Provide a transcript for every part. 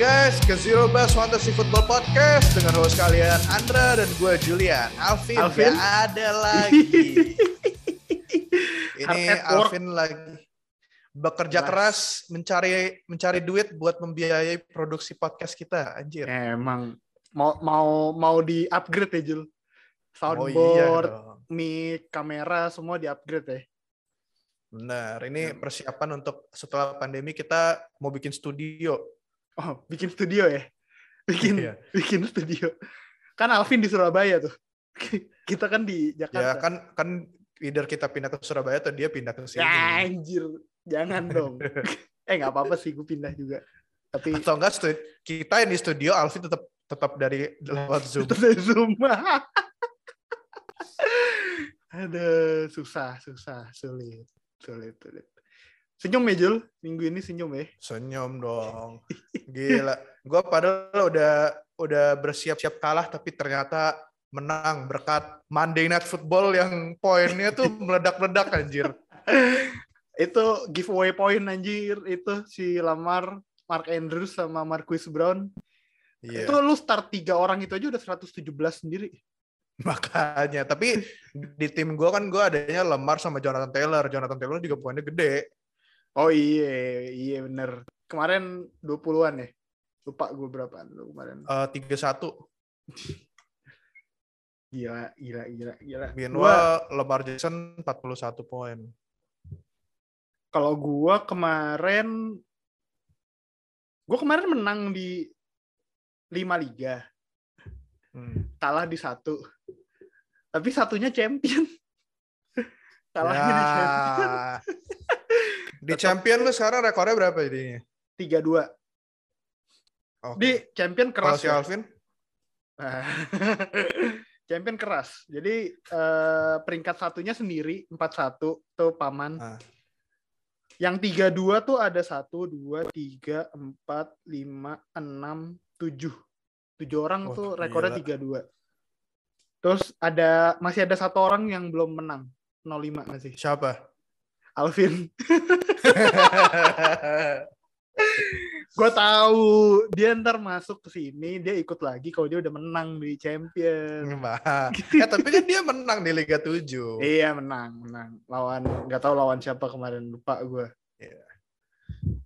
guys ke Zero Base Fantasy Football Podcast dengan host kalian Andra dan gue Julian. Alvin, Alvin? gak ada lagi. Ini. Alvin lagi bekerja Nice. keras mencari mencari duit buat membiayai produksi podcast kita. Anjir. Emang mau mau mau di upgrade ya Jul. Oh iya Soundboard, mic, kamera semua di upgrade ya. Benar, ini persiapan untuk setelah pandemi kita mau bikin studio. Oh, bikin studio ya. Bikin Iya. bikin studio. Kan Alvin di Surabaya tuh. Kita kan di Ya Jakarta. kan kan either kita pindah ke Surabaya atau dia pindah ke sini. Ya, anjir, jangan dong. eh nggak apa-apa sih, gue pindah juga. Tapi Atau enggak kita yang di studio Alvin tetap tetap dari lewat Zoom. Itu dari Zoom. Aduh, susah, susah, sulit, sulit, sulit. Senyum ya, Jul? Minggu ini senyum ya? Senyum dong. Gila. Gua padahal udah udah bersiap-siap kalah tapi ternyata menang berkat Monday Night Football yang poinnya tuh meledak-ledak anjir. Itu giveaway point anjir. Itu si Lamar, Mark Andrews, sama Marquis Brown. Iya. Itu lu start tiga orang itu aja udah 117 sendiri. Makanya, tapi di tim gua kan gua adanya Lemar sama Jonathan Taylor. Jonathan Taylor juga poinnya gede. Oh iya, iya bener. Kemarin 20-an ya? Lupa gue berapaan lu kemarin. Eh, 3-1. Gila, gila, gila, gila. Gua- Meanwhile, Lemar Jackson 41 poin. kalau gua kemarin gua kemarin menang di lima liga Hmm. kalah di satu tapi satunya champion kalahnya di champion Ya. Di champion lu sekarang rekornya berapa jadinya? tiga dua Oke. di champion Kalau keras si ya. Alvin? champion keras jadi eh, peringkat satunya sendiri empat satu tuh paman Ah. yang tiga dua tuh ada satu dua tiga empat lima enam tujuh tujuh orang Wah, tuh rekornya gila. tiga dua terus ada masih ada satu orang yang belum menang 05 masih Siapa? Alvin gue tahu dia ntar masuk ke sini dia ikut lagi kalau dia udah menang di champion Mbak. Ya, tapi kan dia menang di Liga 7. iya menang menang lawan nggak tahu lawan siapa kemarin lupa gue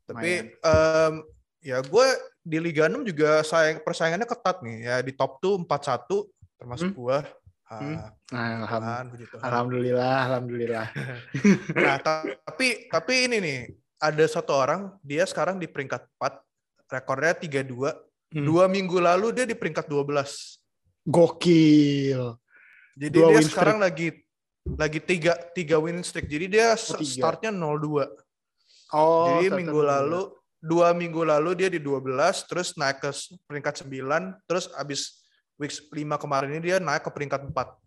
Tapi em, ya gue di Liga 6 juga sayang persaingannya ketat nih. Ya di top 2 4-1 termasuk Hmm. gue. Hmm. Ah, nah, alham- puji Tuhan. alhamdulillah alhamdulillah Nah, ta- tapi tapi ini nih ada satu orang dia sekarang di peringkat 4 rekornya 32 Hmm. dua minggu lalu dia di peringkat 12 gokil jadi Dua dia sekarang lagi lagi tiga tiga win streak jadi dia Oh, tiga. startnya 0-2 oh jadi minggu lalu dua minggu lalu dia di 12 terus naik ke peringkat 9 terus abis week 5 kemarin ini dia naik ke peringkat 4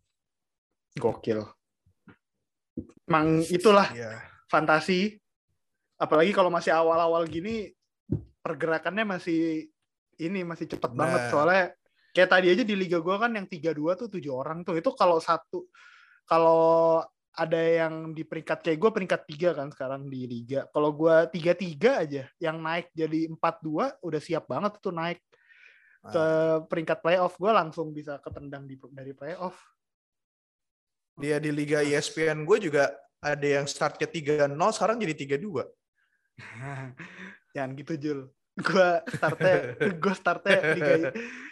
gokil. Emang itulah Iya. fantasi. Apalagi kalau masih awal-awal gini pergerakannya masih ini masih cepet Benar. banget. Soalnya kayak tadi aja di liga gua kan yang 32 tuh tujuh orang tuh. Itu kalau satu kalau ada yang di peringkat kayak gue peringkat tiga kan sekarang di liga. Kalau gua tiga tiga aja yang naik jadi empat dua udah siap banget tuh naik ke peringkat playoff gue langsung bisa ketendang di dari playoff dia di liga ESPN gue juga ada yang startnya 3-0 sekarang jadi 3-2 Jangan gitu Jul. Gue startnya, gue startnya Liga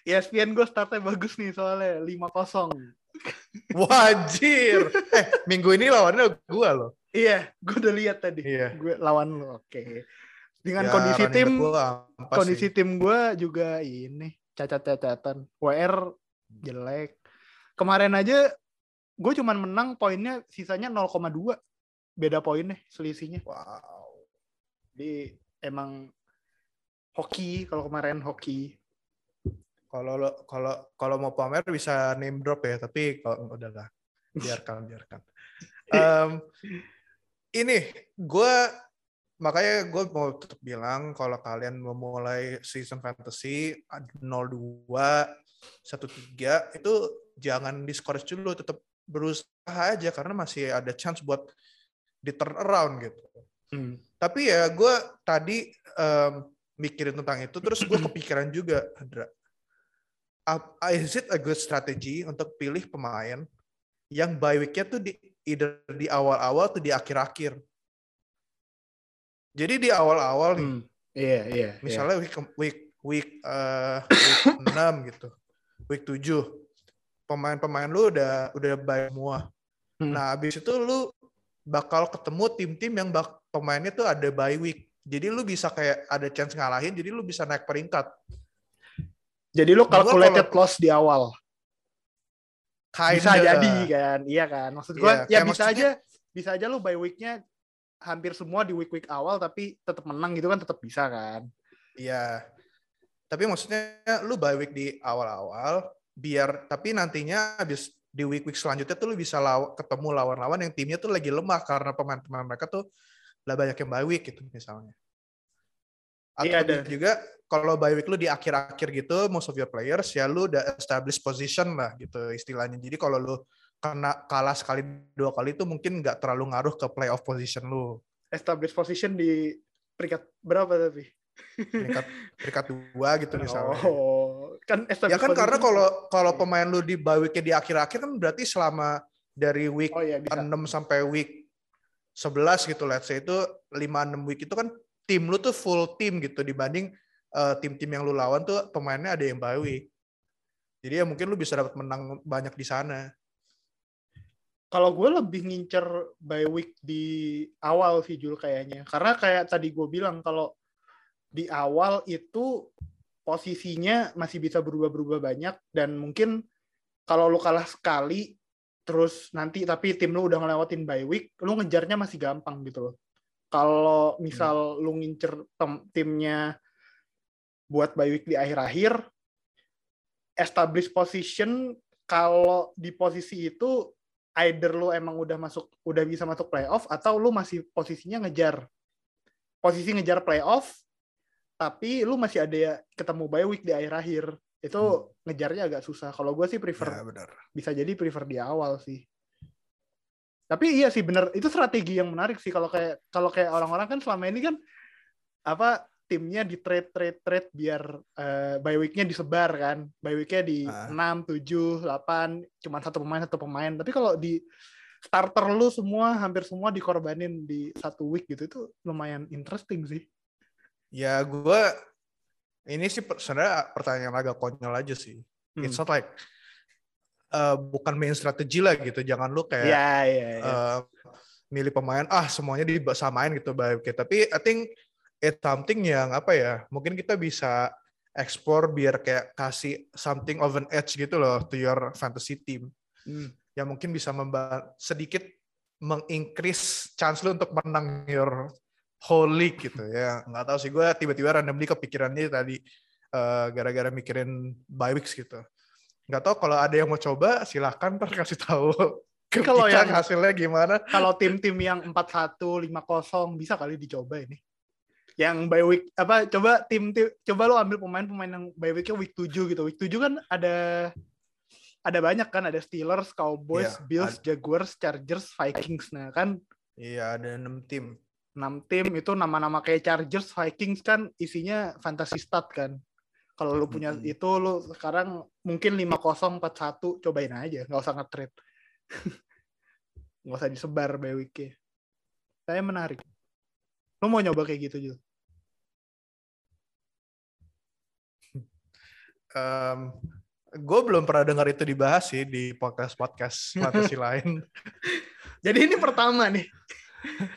ESPN gue startnya bagus nih soalnya 5-0. Wajir. Eh, minggu ini lawannya gua loh. Iya, gue udah lihat tadi. Iya. Gue lawan lo, oke. Dengan Ya, kondisi tim, gua kondisi sih. tim gue juga ini cacat-cacatan. WR jelek. Kemarin aja gue cuman menang poinnya sisanya 0,2 beda poinnya selisihnya. Wow. Jadi emang hoki kalau kemarin hoki. Kalau lo kalau kalau mau pamer bisa name drop ya, tapi kalau udahlah biarkan biarkan. Em, ini gue makanya gue mau tetap bilang kalau kalian mau mulai season fantasy 02 13 itu jangan discourage dulu tetap berusaha aja karena masih ada chance buat di turn around gitu Hmm. tapi ya gue tadi em, mikirin tentang itu, terus gue kepikiran juga, Andra. Is it a good strategy untuk pilih pemain yang bye week-nya tuh di either di awal-awal atau di akhir-akhir? Jadi di awal-awal nih, Hmm. Iya, iya. misalnya week week week uh, week 6 gitu. Week 7 pemain-pemain lu udah udah bye semua. Hmm. Nah, habis itu lu bakal ketemu tim-tim yang bak pemainnya tuh ada bye week. Jadi lu bisa kayak ada chance ngalahin, jadi lu bisa naik peringkat. Jadi lu calculated kalau- loss di awal. Bisa Kinda. jadi kan. Iya kan. Maksud gua Iya, ya bisa maksudnya- aja bisa aja lu bye week-nya hampir semua di week-week awal tapi tetap menang gitu kan tetap bisa kan. Iya. Tapi maksudnya lu bye week di awal-awal biar tapi nantinya habis di week-week selanjutnya tuh lu bisa law, ketemu lawan-lawan yang timnya tuh lagi lemah karena pemain-pemain mereka tuh lah banyak yang bye week gitu misalnya. Atau Iya, ada. juga kalau bye week lu di akhir-akhir gitu most of your players ya lu udah establish position lah gitu istilahnya. Jadi kalau lu kena kalah sekali dua kali itu mungkin nggak terlalu ngaruh ke playoff position lu. Establish position di peringkat berapa tapi? Peringkat peringkat dua gitu misalnya. Oh, kan Ya kan karena kalau kalau pemain lu di bye week-nya di akhir-akhir kan berarti selama dari week Oh iya bisa. 6 sampai week 11 gitu let's say itu 5 6 week itu kan tim lu tuh full tim gitu dibanding eh, tim-tim yang lu lawan tuh pemainnya ada yang bye week. Jadi ya mungkin lu bisa dapat menang banyak di sana. Kalau gue lebih ngincer bye week di awal sih Jul kayaknya. Karena kayak tadi gue bilang kalau di awal itu posisinya masih bisa berubah-berubah banyak dan mungkin kalau lu kalah sekali terus nanti tapi tim lu udah ngelewatin bye week, lu ngejarnya masih gampang gitu loh. Kalau misal lu ngincer tem- timnya buat bye week di akhir-akhir, establish position kalau di posisi itu either lu emang udah masuk udah bisa masuk playoff atau lu masih posisinya ngejar. Posisi ngejar playoff tapi lu masih ada ya ketemu bye week di akhir-akhir itu Hmm. ngejarnya agak susah. Kalau gue sih prefer Ya benar. bisa jadi prefer di awal sih. Tapi iya sih bener. Itu strategi yang menarik sih. Kalau kayak kalau kayak orang-orang kan selama ini kan apa timnya di trade trade trade biar eh, bye weeknya disebar kan bye weeknya di Ah. 6, 7, 8 cuma satu pemain satu pemain tapi kalau di starter lu semua hampir semua dikorbanin di satu week gitu itu lumayan interesting sih Ya gue ini sih sebenarnya pertanyaan agak konyol aja sih. Hmm. It's not like eh, bukan main strategi lah gitu. Jangan lu kayak Iya iya iya. eh, milih pemain ah semuanya disamain gitu baik tapi I think it's something yang apa ya mungkin kita bisa explore biar kayak kasih something of an edge gitu loh to your fantasy team Hmm. yang mungkin bisa sedikit mengincrease chance lu untuk menang your whole league gitu ya nggak tahu sih gue tiba-tiba randomly kepikirannya tadi eh, gara-gara mikirin bye weeks gitu nggak tahu kalau ada yang mau coba silahkan ntar kasih tahu Kalau yang- hasilnya gimana kalau tim-tim yang 4-1, 5-0 bisa kali dicoba ini. Yang bye week apa coba tim, tim coba lo ambil pemain-pemain yang bye weeknya week 7 gitu. Week 7 kan ada ada banyak kan ada Steelers, Cowboys, Iya, Bills, Jaguars, Chargers, Vikings. Nah, kan iya ada enam tim 6 tim itu nama-nama kayak Chargers, Vikings kan isinya fantasy stat kan. Kalau lu punya Mm-mm. itu lu sekarang mungkin 5-0 4-1 cobain aja, nggak usah nge-trade. nggak usah disebar bye week-nya. Saya menarik. Lu mau nyoba kayak gitu juga? Gue belum pernah dengar itu dibahas sih di podcast podcast fantasi lain Jadi ini pertama nih.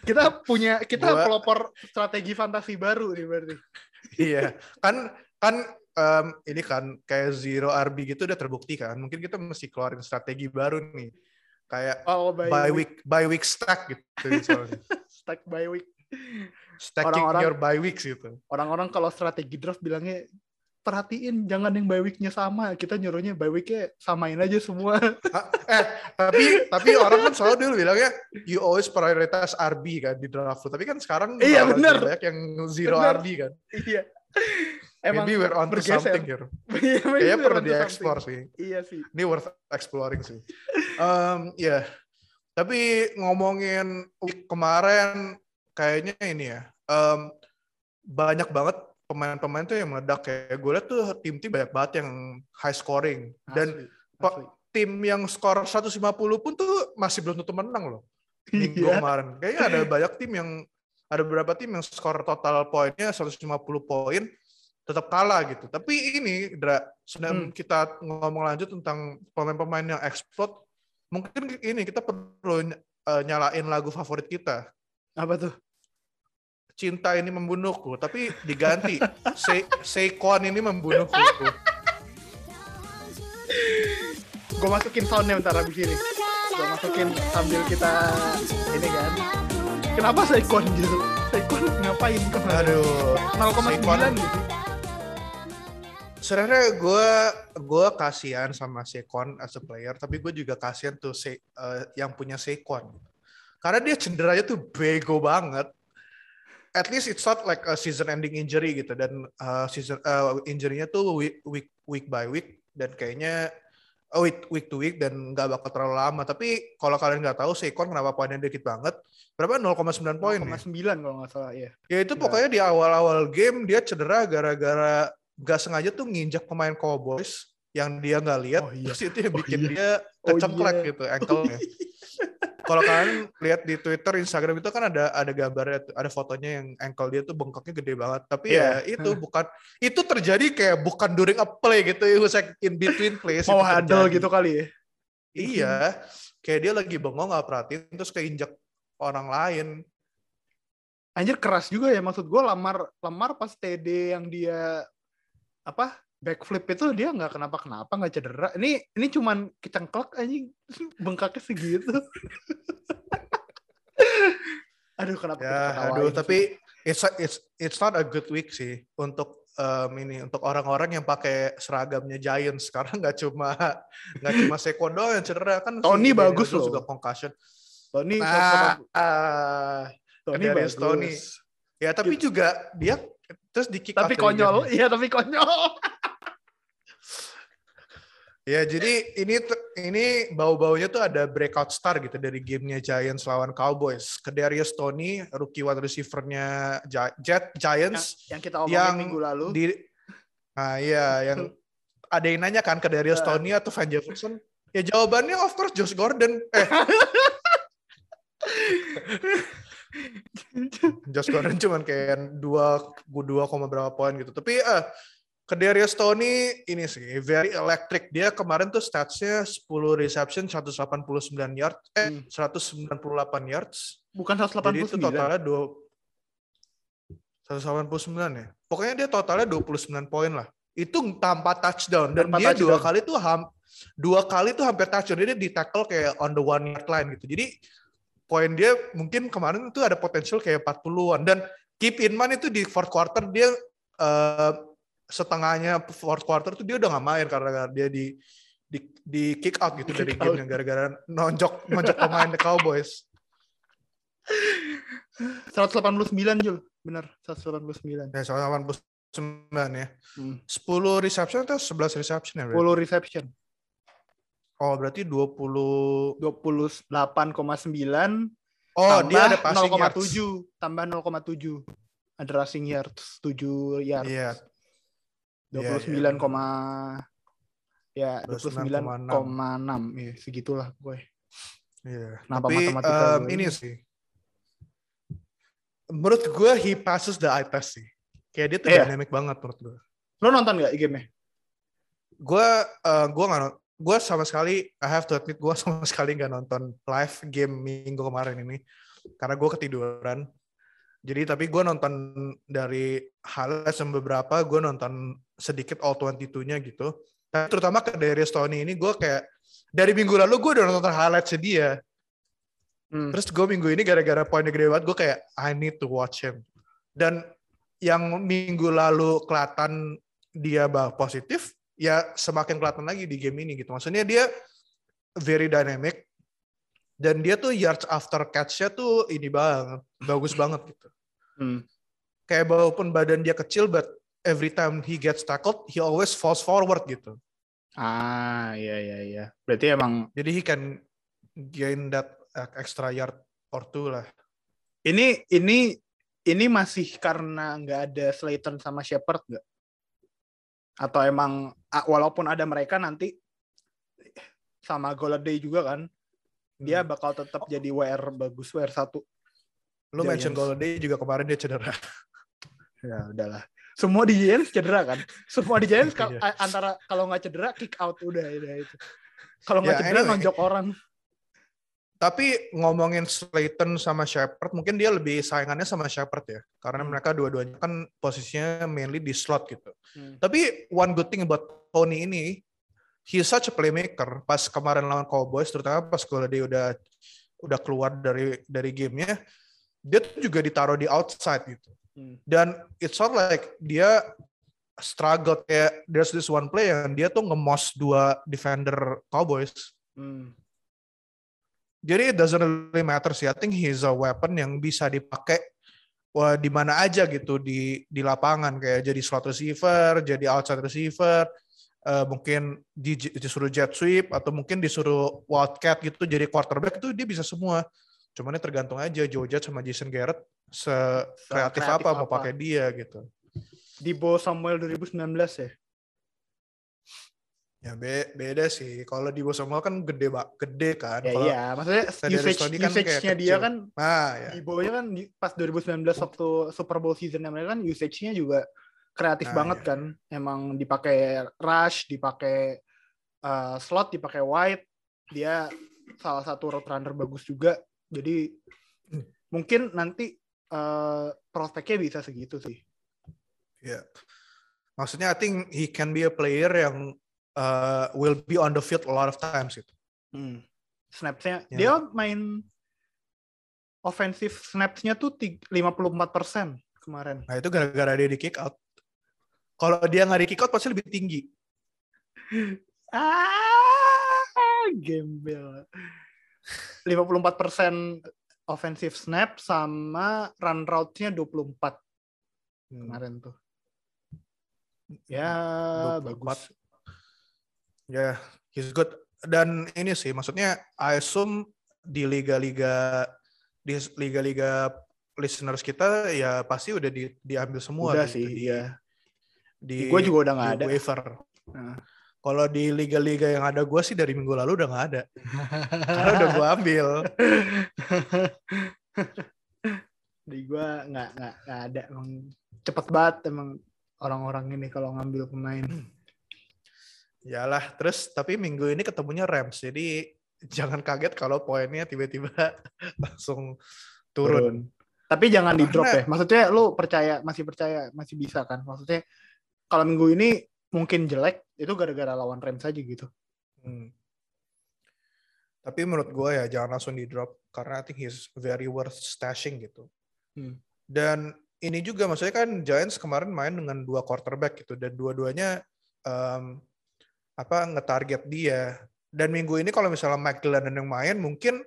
Kita punya kita Gua- pelopor strategi fantasi baru nih berarti. iya kan kan em, ini kan kayak zero RB gitu udah terbukti kan mungkin kita mesti keluarin strategi baru nih kayak Oh, bye, by week by week stack gitu misalnya stack bye week. stacking Orang-orang- your by weeks gitu Orang-orang kalau strategi draft bilangnya perhatiin jangan yang bye week-nya sama. Kita nyuruhnya bye week-nya samain aja semua. Eh tapi tapi orang kan selalu dulu bilangnya you always prioritize RB kan di draft tapi kan sekarang Iya, bener. banyak yang zero Bener. RB kan iya. Emang maybe we're on to something here Iya, kayaknya perlu dieksplor sih Iya sih. ini worth exploring sih. Um, ya, tapi ngomongin kemarin kayaknya ini ya, um, banyak banget pemain-pemain tuh yang meledak kayak gue liat tuh tim-tim banyak banget yang high scoring dan Asli, tim yang skor 150 pun tuh masih belum tentu menang loh minggu Iya. kemarin. Kayaknya ada banyak tim yang ada beberapa tim yang skor total poinnya 150 poin tetap kalah gitu. Tapi ini Dra, sedang Hmm. kita ngomong lanjut tentang pemain-pemain yang explode, mungkin ini kita perlu eh, nyalain lagu favorit kita. Apa tuh? Cinta ini membunuhku, tapi diganti Se Seikon ini membunuhku. Gue masukin soundnya bentar abis ini. Gue masukin sambil kita ini kan. Kenapa Saikon gitu? Saikon ngapain kemarin? Aduh. 0,9 gitu. sebenarnya gue gue kasihan sama Sekon as a player tapi gue juga kasihan tuh Se, eh, yang punya Sekon karena dia cederanya tuh bego banget at least it's not like a season ending injury gitu dan eh, season eh, injury-nya tuh week, week week by week dan kayaknya oh, week week to week dan nggak bakal terlalu lama tapi kalau kalian nggak tahu Sekon kenapa poinnya dikit banget berapa 0,9 poin ya? 0,9 kalau nggak salah ya. Ya itu Iya. pokoknya di awal-awal game dia cedera gara-gara gak sengaja tuh nginjak pemain Cowboys yang dia nggak lihat. Oh iya. Terus itu yang Oh bikin iya. dia Oh kecengklek iya. gitu ankle-nya. Kalau kalian lihat di Twitter, Instagram itu kan ada ada gambarnya, ada fotonya yang ankle dia tuh bengkaknya gede banget. Tapi Iya. ya itu bukan itu terjadi kayak bukan during a play gitu, it was like in between plays. Mau terjadi. gitu kali ya. Iya, kayak dia lagi bengong nggak perhatiin terus keinjak orang lain. Anjir keras juga ya maksud gue lamar lamar pas TD yang dia apa backflip itu dia nggak kenapa kenapa nggak cedera ini ini cuman kecengklek anjing bengkaknya segitu aduh kenapa Ya, aduh, sih? tapi it's it's it's not a good week sih untuk um, ini untuk orang-orang yang pakai seragamnya Giants sekarang nggak cuma nggak cuma Sekon doang yang cedera kan. Tony bagus loh. juga concussion. Tony Nah, ah, Tony bagus Toney. ya tapi juga dia terus di kick tapi konyol iya tapi konyol Ya jadi ini ini bau-baunya tuh ada breakout star gitu dari gamenya Giants lawan Cowboys. Kadarius Tony, rookie wide receiver-nya Jet yang, Giants. yang kita omongin yang minggu lalu di nah iya yang ada yang nanya kan ke Darius Eh. Tony atau Van Jefferson ya jawabannya of course Josh Gordon eh Josh Gordon cuman kayak dua dua koma berapa poin gitu tapi eh ke Darius Tony ini sih very electric dia kemarin tuh statsnya 10 reception 189 yards eh Hmm. 198 yards bukan jadi itu 189 totalnya dua 189 ya. Pokoknya dia totalnya 29 poin lah. Itu tanpa touchdown dan Tanpa dia dua touchdown. kali tuh ham, dua kali tuh hampir touchdown. Dia di tackle kayak on the one yard line gitu. Jadi poin dia mungkin kemarin itu ada potensial kayak 40-an dan keep in mind itu di fourth quarter dia eh, setengahnya fourth quarter tuh dia udah nggak main karena dia di di, di kick out gitu dari Kick out. gamenya gara-gara nonjok nonjok pemain the Cowboys. 189 Jul bener 189 Ya, 189 ya. Hmm. 10 reception atau 11 reception ya? 10 berarti? reception Oh, berarti 20 28,9 Oh, dia ada passing yards. 0,7 tambah 0,7 ada rushing yards 7 yards Iya. 29, Iya, koma ya 29,6. 29,6 ya segitulah gue Iya. Kenapa Tapi gue ini sih. Menurut gue he passes the eye test sih. Kayak dia tuh Iya. dynamic banget menurut gue. lo nonton gak game-nya Gue eh, gue nggak gue sama sekali I have to admit gue sama sekali nggak nonton live game minggu kemarin ini karena gue ketiduran. Jadi tapi gue nonton dari highlights yang beberapa, gue nonton sedikit all 22-nya gitu. Tapi terutama ke Darius Tony ini gue kayak dari minggu lalu gue udah nonton highlights dia. Hmm. Terus gue minggu ini gara-gara poinnya gede banget, gue kayak I need to watch him. Dan yang minggu lalu kelihatan dia bah positif, ya semakin kelihatan lagi di game ini gitu. Maksudnya dia very dynamic dan dia tuh yards after catch-nya tuh ini banget, bagus banget gitu. Hmm. Kayak walaupun badan dia kecil, but every time he gets tackled, he always falls forward gitu. ah iya iya iya berarti emang Jadi he can gain that uh, extra yard or two lah. ini ini ini masih karena nggak ada Slayton sama Shepard nggak? Atau emang ah, walaupun ada mereka nanti sama Goladay juga kan, dia Hmm. bakal tetap jadi WR bagus WR satu. Lu mention. Golladay juga kemarin dia cedera. Ya udahlah. Semua di Giants cedera kan? Semua di Giants kal- Iya. antara kalau nggak cedera kick out udah udah itu. Kalau nggak Ya, cedera anyway. nonjok orang. Tapi ngomongin Slayton sama Shepard, mungkin dia lebih saingannya sama Shepard ya. Karena Hmm. mereka dua-duanya kan posisinya mainly di slot gitu. Hmm. Tapi one good thing about Tony ini, he's such a playmaker. Pas kemarin lawan Cowboys, terutama pas dia udah udah keluar dari dari gamenya, dia tuh juga ditaruh di outside gitu. Hmm. Dan it's not like dia struggle kayak there's this one play yang dia tuh ngemos dua defender Cowboys. Hmm. Jadi it doesn't really matter sih. I think he's a weapon yang bisa dipakai wah, di mana aja gitu di di lapangan kayak jadi slot receiver, jadi outside receiver, eh, mungkin di, disuruh jet sweep atau mungkin disuruh wildcat gitu jadi quarterback itu dia bisa semua. Cuman ini tergantung aja Joe Judge sama Jason Garrett se kreatif kreatif apa, mau apa. pakai dia gitu. Di Bo Samuel 2019 ya. Ya be- beda sih. Kalau di Samuel kan gede pak, gede kan. Ya Kalau iya, maksudnya usage kan usage-nya dia kecil. kan nah ya. di Bo-nya kan di- pas 2019 waktu Super Bowl season mereka kan usage-nya juga kreatif Nah, banget iya. kan. Emang dipakai rush, dipakai uh, slot, dipakai wide. Dia salah satu route runner bagus juga. Jadi mungkin nanti uh, prospeknya bisa segitu sih. Ya. Maksudnya I think he can be a player yang uh, will be on the field a lot of times gitu. Hmm. Snaps-nya Ya. dia main offensive snaps-nya tuh tig- 54% kemarin. Nah itu gara-gara dia di kick out. Kalau dia nggak di kick out pasti lebih tinggi. Ah, gembel. 54% offensive snap sama run route-nya 24 Hmm. kemarin tuh. Ya, 24. bagus. Ya, he's good. Dan ini sih, maksudnya I assume di liga-liga di liga-liga listeners kita ya pasti udah di, diambil semua. Udah gitu, sih, di, iya. Di, Gue juga udah nggak di ada. waiver. Nah. Kalau di liga-liga yang ada gue sih dari minggu lalu udah nggak ada. Karena udah gue ambil. Di gue nggak nggak ada. Emang cepet banget emang orang-orang ini kalau ngambil pemain. Yalah, terus tapi minggu ini ketemunya Rams. Jadi jangan kaget kalau poinnya tiba-tiba langsung turun. Tapi jangan di drop ya. Maksudnya lu percaya masih percaya masih bisa kan? Maksudnya kalau minggu ini mungkin jelek itu gara-gara lawan Rams aja gitu. Hmm. Tapi menurut gue ya jangan langsung di drop karena I think he's very worth stashing gitu. Hmm. Dan ini juga maksudnya kan Giants kemarin main dengan dua quarterback gitu dan dua-duanya em, apa ngetarget dia. Dan minggu ini kalau misalnya Mike Glennon yang main mungkin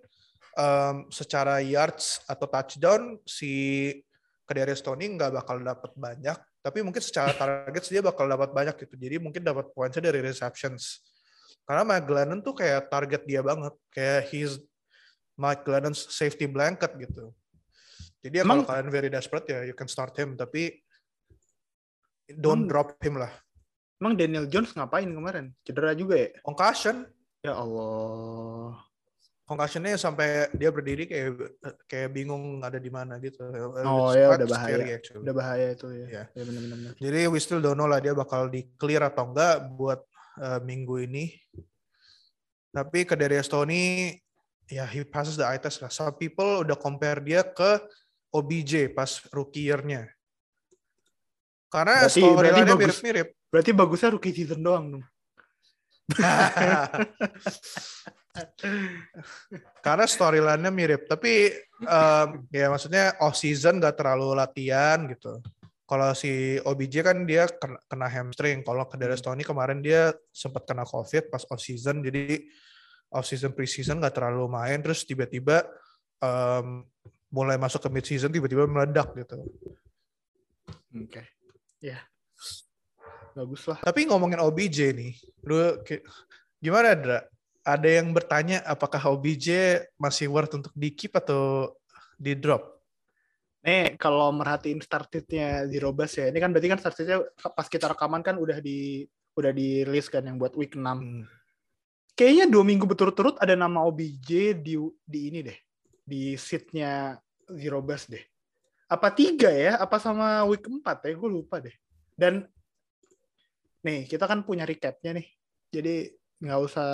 em, secara yards atau touchdown si Kadarius Tony nggak bakal dapat banyak, tapi mungkin secara targets dia bakal dapat banyak gitu. Jadi mungkin dapat poinnya dari receptions. Karena Mike Glennon tuh kayak target dia banget, kayak he's Mike Glennon's safety blanket gitu. Jadi ya kalau kalian very desperate ya you can start him, tapi don't Emang- drop him lah. Emang Daniel Jones ngapain kemarin? Cedera juga ya? Concussion, Ya Allah. Concussionnya sampai dia berdiri kayak kayak bingung ada di mana gitu. Oh, It's ya, udah bahaya. scary actually. Udah bahaya itu ya. Iya. Ya benar-benar. Jadi we still don't know lah dia bakal di clear atau enggak buat uh, minggu ini. Tapi ke Darius Tony, ya he passes the eye test lah. Some people udah compare dia ke OBJ pas rookie year-nya. Karena storyline-nya bagus. mirip-mirip. Berarti bagusnya rookie season doang dong. Karena storyline-nya mirip. Tapi um, ya maksudnya off season gak terlalu latihan gitu. Kalau si OBJ kan dia kena, kena hamstring. Kalau ke Darius Tony kemarin dia sempat kena COVID pas off season. Jadi off season preseason gak terlalu main. Terus tiba-tiba um, mulai masuk ke mid season tiba-tiba meledak gitu. Oke. Ya. Bagus lah. Tapi ngomongin OBJ nih, lu gimana Dra? Ada yang bertanya apakah OBJ masih worth untuk di keep atau di drop? Nih, kalau merhatiin startitnya Zero Bus ya, ini kan berarti kan startitnya pas kita rekaman kan udah di udah di list kan yang buat week 6. Hmm. Kayaknya dua minggu berturut-turut ada nama OBJ di di ini deh, di seatnya Zero Bus deh. Apa tiga ya? Apa sama week 4 ya? Gue lupa deh. Dan nih kita kan punya recapnya nih, jadi nggak usah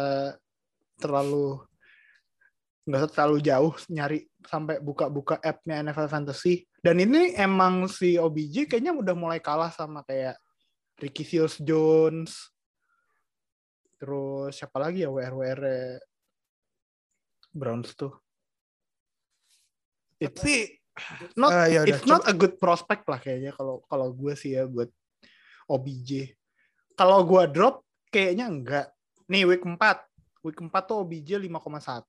terlalu nggak terlalu jauh nyari sampai buka-buka app-nya NFL Fantasy. Dan ini emang si OBJ kayaknya udah mulai kalah sama kayak Ricky Seals Jones. Terus siapa lagi ya WR-WR Browns tuh. It's Tapi not Ah, ya udah. it's not a good prospect lah kayaknya kalau kalau gue sih ya buat OBJ. Kalau gue drop kayaknya enggak. Nih week 4. Week 4 tuh OBJ 5,1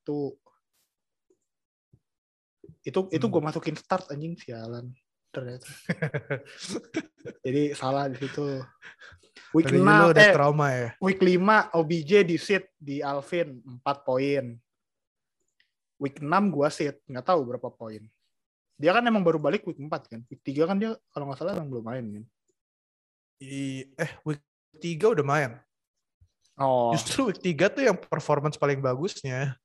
itu itu Hmm. gue masukin start anjing sialan ternyata. Jadi salah di situ. Week dari 6 dulu udah eh, trauma ya. week 5 OBJ di sit di Alvin 4 poin. Week 6 gue sit nggak tahu berapa poin. Dia kan emang baru balik week 4 kan? Week 3 kan dia kalau nggak salah emang belum main kan? I- eh week 3 udah main. Oh Justru week 3 tuh yang performance paling bagusnya.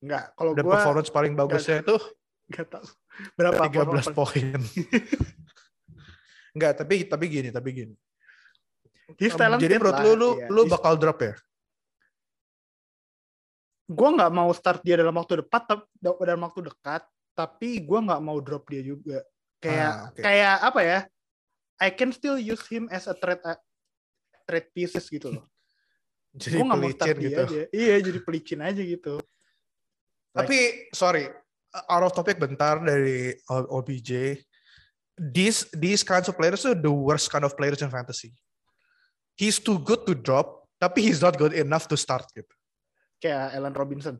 nggak kalau Dan gue performance paling bagusnya itu nggak tahu berapa 13 poin. Enggak, tapi tapi gini, tapi gini. He's talented Jadi menurut lah, lu lu iya. lu bakal drop ya? gue nggak mau start dia dalam waktu dekat dalam waktu dekat tapi gue nggak mau drop dia juga kayak Ah, oke. kayak apa ya I can still use him as a trade trade pieces gitu loh Jadi mau pelicin gitu. aja iya jadi pelicin aja gitu Tapi sorry, out of topic bentar dari OBJ. These these kinds of players are the worst kind of players in fantasy. He's too good to drop, tapi he's not good enough to start gitu. kayak Allen Robinson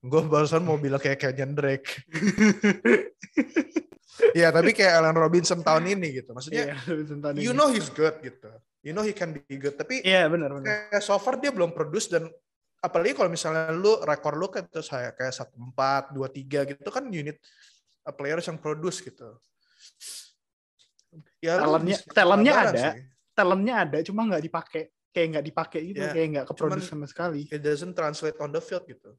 Gue barusan mau bilang kayak Kenyon Drake. Iya, tapi kayak Allen Robinson tahun ini gitu. Maksudnya, Iya, Robinson tahun you ini. know he's good gitu. You know he can be good. Tapi iya benar benar kayak so far dia belum produce dan apalagi kalau misalnya lu rekor lu kan terus kayak kayak satu empat dua tiga gitu kan unit players yang produce gitu. Ya, Talentnya- talentnya ada. sih. talentnya ada cuma nggak dipakai kayak nggak dipakai gitu Iya, kayak nggak keproduce sama sekali It doesn't translate on the field gitu.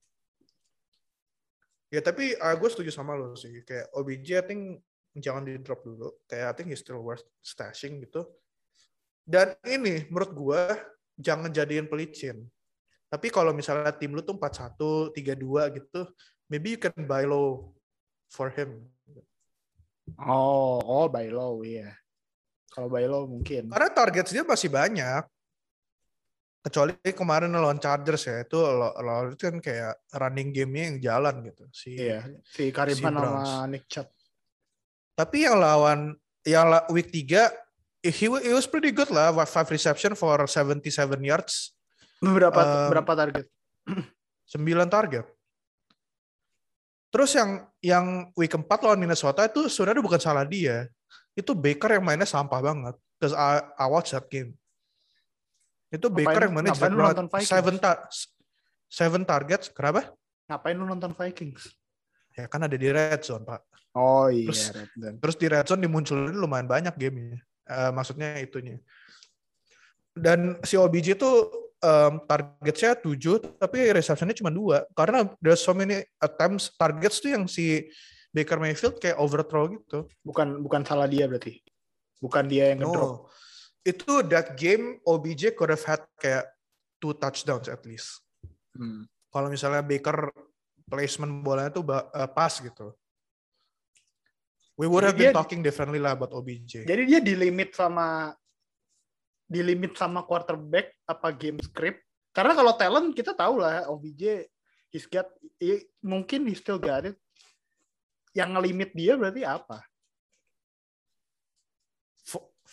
Ya tapi uh, gue setuju sama lo sih. Kayak OBJ I think jangan di drop dulu. Kayak I think he's still worth stashing gitu. Dan ini menurut gue jangan jadiin pelicin. Tapi kalau misalnya tim lu tuh 4-1, 3-2 gitu, maybe you can buy low for him. oh oh by low iya kalau by low mungkin Karena targets dia masih banyak. Kecuali kemarin lawan Chargers ya, itu lo itu kan kayak running game-nya yang jalan gitu. Si iya si Karim si sama. Nick Chubb Tapi yang lawan yang la- week 3 he, wa- he was pretty good lah. Five reception for 77 yards, berapa Um, berapa target 9 target. Terus yang yang week 4 lawan Minnesota itu sebenarnya bukan salah dia. Itu Baker yang mainnya sampah banget. Terus I, I watch that game. Itu Ngapain- Baker yang mainnya ngapain jelek lu banget. nonton Vikings? Seven, ta- seven targets. Kenapa? ngapain lu nonton Vikings Ya kan ada di red zone, Pak. oh iya Terus- Red Zone. Terus di red zone dimunculin lumayan banyak gamenya. Eh, maksudnya itunya. Dan si OBJ tuh um, targetnya 7, tapi receptionnya cuma dua. Karena there's so many attempts, targets tuh yang si Baker Mayfield kayak overthrow gitu. bukan bukan salah dia berarti bukan dia yang ngedrop No. Itu that game OBJ could have had kayak two touchdowns at least. Hmm. Kalau misalnya Baker placement bolanya tuh eh, pas gitu. We would Jadi have been dia- talking differently lah about OBJ. jadi dia di limit sama di limit sama quarterback apa game script karena kalau talent kita tahu lah OBJ he's got i- mungkin he still got it yang ngelimit dia berarti apa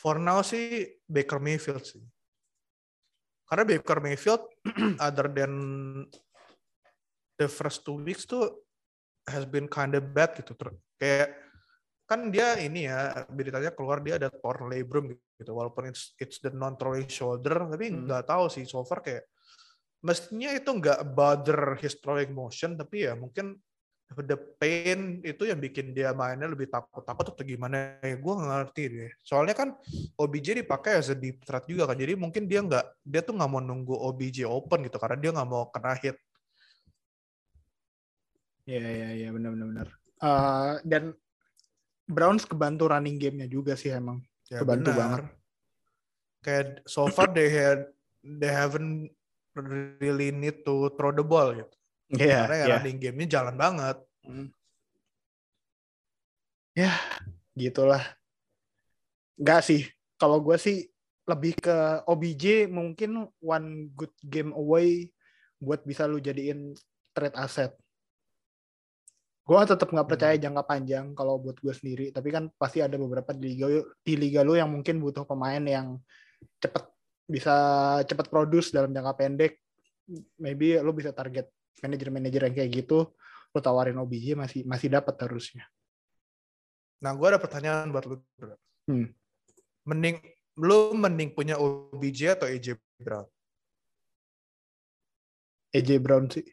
for, now sih Baker Mayfield sih. Karena Baker Mayfield other than the first two weeks tuh has been kind of bad gitu. Kayak kan dia ini ya beritanya keluar dia ada torn labrum gitu. Walaupun it's it's the non throwing shoulder tapi Hmm. nggak tahu sih so far kayak mestinya itu nggak bother his throwing motion tapi ya mungkin the pain itu yang bikin dia mainnya lebih takut-takut atau gimana ya gue ngerti deh soalnya kan OBJ dipakai as a deep threat juga kan jadi mungkin dia nggak dia tuh nggak mau nunggu OBJ open gitu karena dia nggak mau kena hit Iya iya iya benar benar benar. Uh, dan Browns kebantu running gamenya juga sih emang. Ya, kebantu benar. banget. Kayak so far they had they haven't really need to throw the ball gitu. Yeah, Karena ya yeah. running game-nya jalan banget. Hmm. Ya, gitulah. Enggak sih. Kalau gue sih lebih ke OBJ mungkin one good game away buat bisa lu jadiin trade asset. Gue tetap nggak percaya hmm. jangka panjang kalau buat gue sendiri. Tapi kan pasti ada beberapa di liga di liga lu yang mungkin butuh pemain yang cepet bisa cepet produce dalam jangka pendek. Maybe lu bisa target manajer-manajer yang kayak gitu lo tawarin OBJ masih masih dapat harusnya. Nah, gue ada pertanyaan buat lu. Hmm. Mending lu mending punya OBJ atau AJ Brown? AJ Brown sih.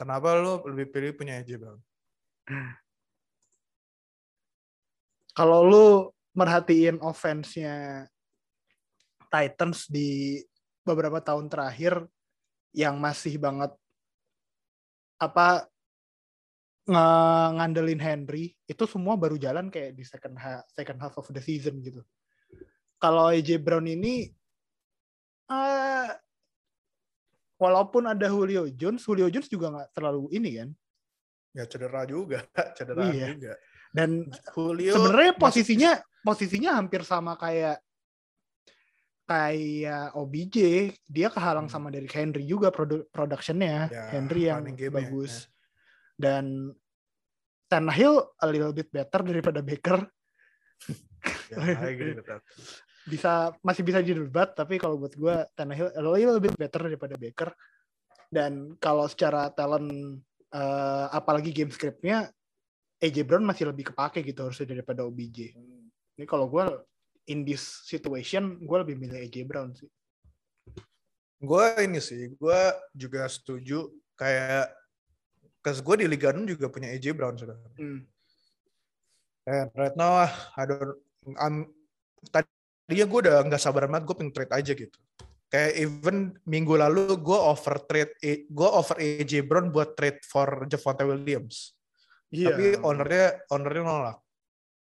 Kenapa lu lebih pilih punya AJ Brown? Kalau lu merhatiin offense-nya Titans di beberapa tahun terakhir, yang masih banget apa ngandelin Henry itu semua baru jalan kayak di second half, second half of the season gitu. Kalau AJ Brown ini uh, walaupun ada Julio Jones, Julio Jones juga nggak terlalu ini kan? Ya cedera juga, cedera iya. juga. Dan Julio sebenarnya posisinya posisinya hampir sama kayak kayak OBJ dia kehalang hmm. sama dari Henry juga produ productionnya ya, Henry yang bagus ya. dan Tannehill a little bit better daripada Baker ya, bisa masih bisa didebat tapi kalau buat gue Tannehill a little bit better daripada Baker dan kalau secara talent uh, apalagi game scriptnya AJ Brown masih lebih kepake gitu harusnya daripada OBJ. Hmm. Ini kalau gue in this situation gue lebih milih AJ Brown sih. Gue ini sih, gue juga setuju kayak Kes gue di Liga 6 juga punya AJ Brown sekarang. Hmm. And right now, I don't, I'm, tadinya gue udah nggak sabar banget, gue pengen trade aja gitu. Kayak even minggu lalu gue offer trade, gue offer AJ Brown buat trade for Javonte Williams. Yeah. Tapi ownernya, ownernya nolak.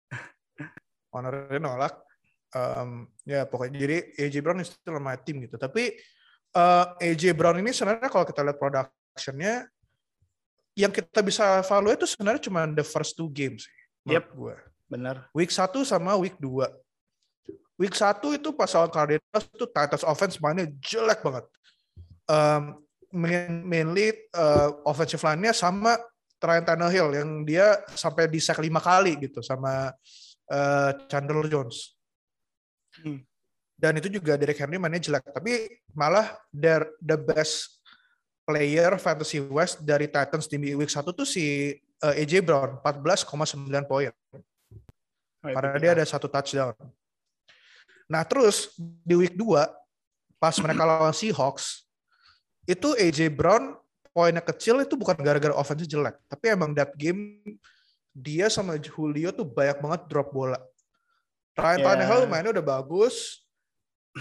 ownernya nolak um, ya pokoknya jadi AJ Brown itu still my team gitu. Tapi uh, AJ Brown ini sebenarnya kalau kita lihat productionnya yang kita bisa follow itu sebenarnya cuma the first two games sih yep. gue benar. Week 1 sama week 2 week 1 itu pas lawan Cardinals itu Titans offense mainnya jelek banget. Um, mainly uh, offensive line-nya sama Ryan Tannehill yang dia sampai di sack lima kali gitu sama uh, Chandler Jones Hmm. Dan itu juga Derek Henry mainnya jelek. Tapi malah the, the best player fantasy west dari Titans di week 1 tuh si uh, eh, AJ Brown 14,9 poin. Oh, Karena dia ada satu touchdown. Nah, terus di week 2 pas mereka lawan Seahawks itu AJ Brown poinnya kecil itu bukan gara-gara offense jelek, tapi emang that game dia sama Julio tuh banyak banget drop bola. Ryan yeah. Tannehill mainnya udah bagus,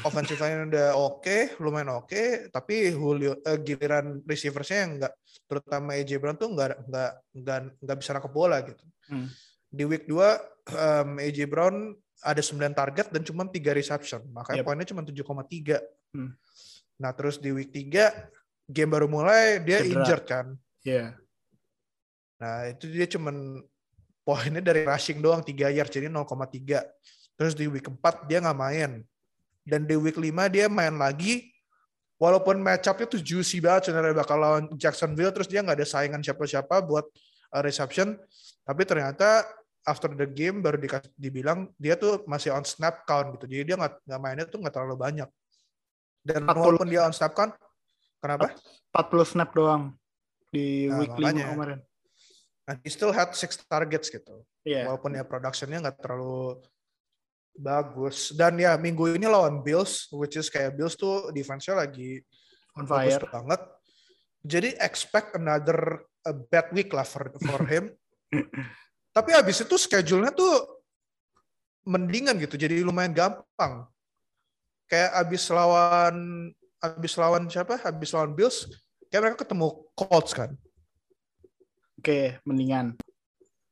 offensive line udah oke, okay, lumayan oke, okay, tapi Julio uh, giliran receiversnya yang enggak terutama AJ Brown tuh enggak enggak enggak enggak bisa nangkep bola gitu. Hmm. Di week 2 um, AJ Brown ada 9 target dan cuma 3 reception, makanya yep. poinnya cuma 7,3. Hmm. Nah, terus di week 3 game baru mulai dia Cedera. injured kan. Iya. Yeah. Nah, itu dia cuma poinnya dari rushing doang 3 yard jadi 0,3. Terus di week 4 dia nggak main. Dan di week 5 dia main lagi. Walaupun match up-nya tuh juicy banget sebenarnya bakal lawan Jacksonville. Terus dia nggak ada saingan siapa-siapa buat uh, reception. Tapi ternyata after the game baru dikasih, dibilang dia tuh masih on snap count gitu. Jadi dia nggak mainnya tuh nggak terlalu banyak. Dan 40, walaupun dia on snap count, kenapa? 40 snap doang di nah, week 5 kemarin. And he still had six targets gitu. Yeah. Walaupun ya productionnya nggak terlalu Bagus. Dan ya minggu ini lawan Bills, which is kayak Bills tuh defense-nya lagi on fire banget. Jadi expect another a bad week lah for, for him. Tapi habis itu schedule-nya tuh mendingan gitu. Jadi lumayan gampang. Kayak habis lawan habis lawan siapa? Habis lawan Bills, kayak mereka ketemu Colts kan. Oke, mendingan.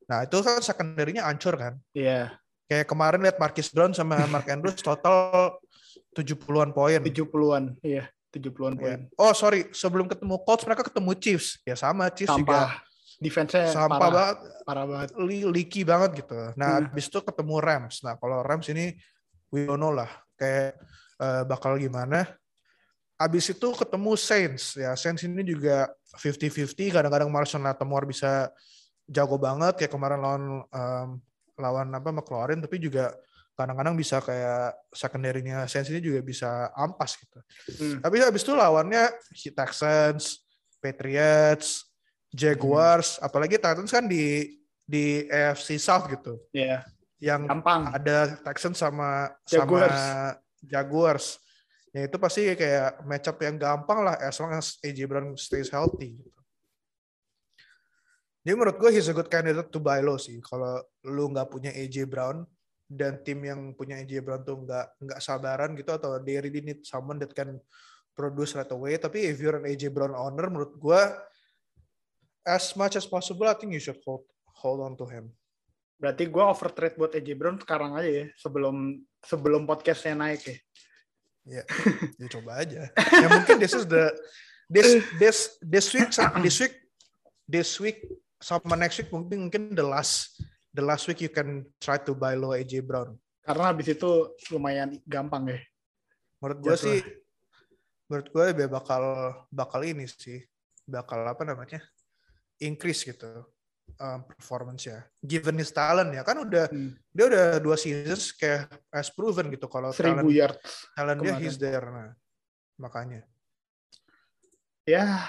Nah, itu kan secondary-nya hancur kan. Iya. Kayak kemarin lihat Marquis Brown sama Mark Andrews total 70-an poin. 70-an, iya. 70-an Ya. poin. Oh sorry, sebelum ketemu Colts mereka ketemu Chiefs. Ya sama Chiefs juga Sampah. Defense-nya sampah parah, banget, parah banget. li- leaky banget gitu. Nah Hmm. habis itu ketemu Rams. Nah kalau Rams ini we don't know lah, kayak eh, bakal gimana. Habis itu ketemu Saints. Ya Saints ini juga 50-50. Kadang-kadang Marshall Lattimore bisa jago banget. Kayak kemarin lawan em, lawan apa McLaurin, tapi juga kadang-kadang bisa kayak secondary-nya Saints ini juga bisa ampas gitu. Hmm. Tapi habis itu lawannya Texans, Patriots, Jaguars, apalagi Titans kan di di AFC South gitu. Iya. Yang Gampang. ada Texans sama Jaguars. sama Jaguars. Ya itu pasti kayak matchup yang gampang lah as long as AJ Brown stays healthy gitu. Jadi menurut gue he's a good candidate to buy low sih. Kalau lu nggak punya AJ Brown dan tim yang punya AJ Brown tuh nggak nggak sabaran gitu atau they really need someone that can produce right away. Tapi if you're an AJ Brown owner, menurut gue as much as possible, I think you should hold hold on to him. Berarti gue overtrade buat AJ Brown sekarang aja ya, sebelum sebelum podcastnya naik ya. Ya, ya coba aja. Ya mungkin this is the this this this week this week this week sama next week mungkin mungkin the last the last week you can try to buy low AJ Brown. Karena habis itu lumayan gampang ya. Menurut gue sih menurut gue dia bakal bakal ini sih bakal apa namanya increase gitu um, performance ya. Given his talent ya kan udah Hmm. dia udah dua seasons kayak as proven gitu kalau talent yard. talent dia kemarin. he's there nah makanya. Ya,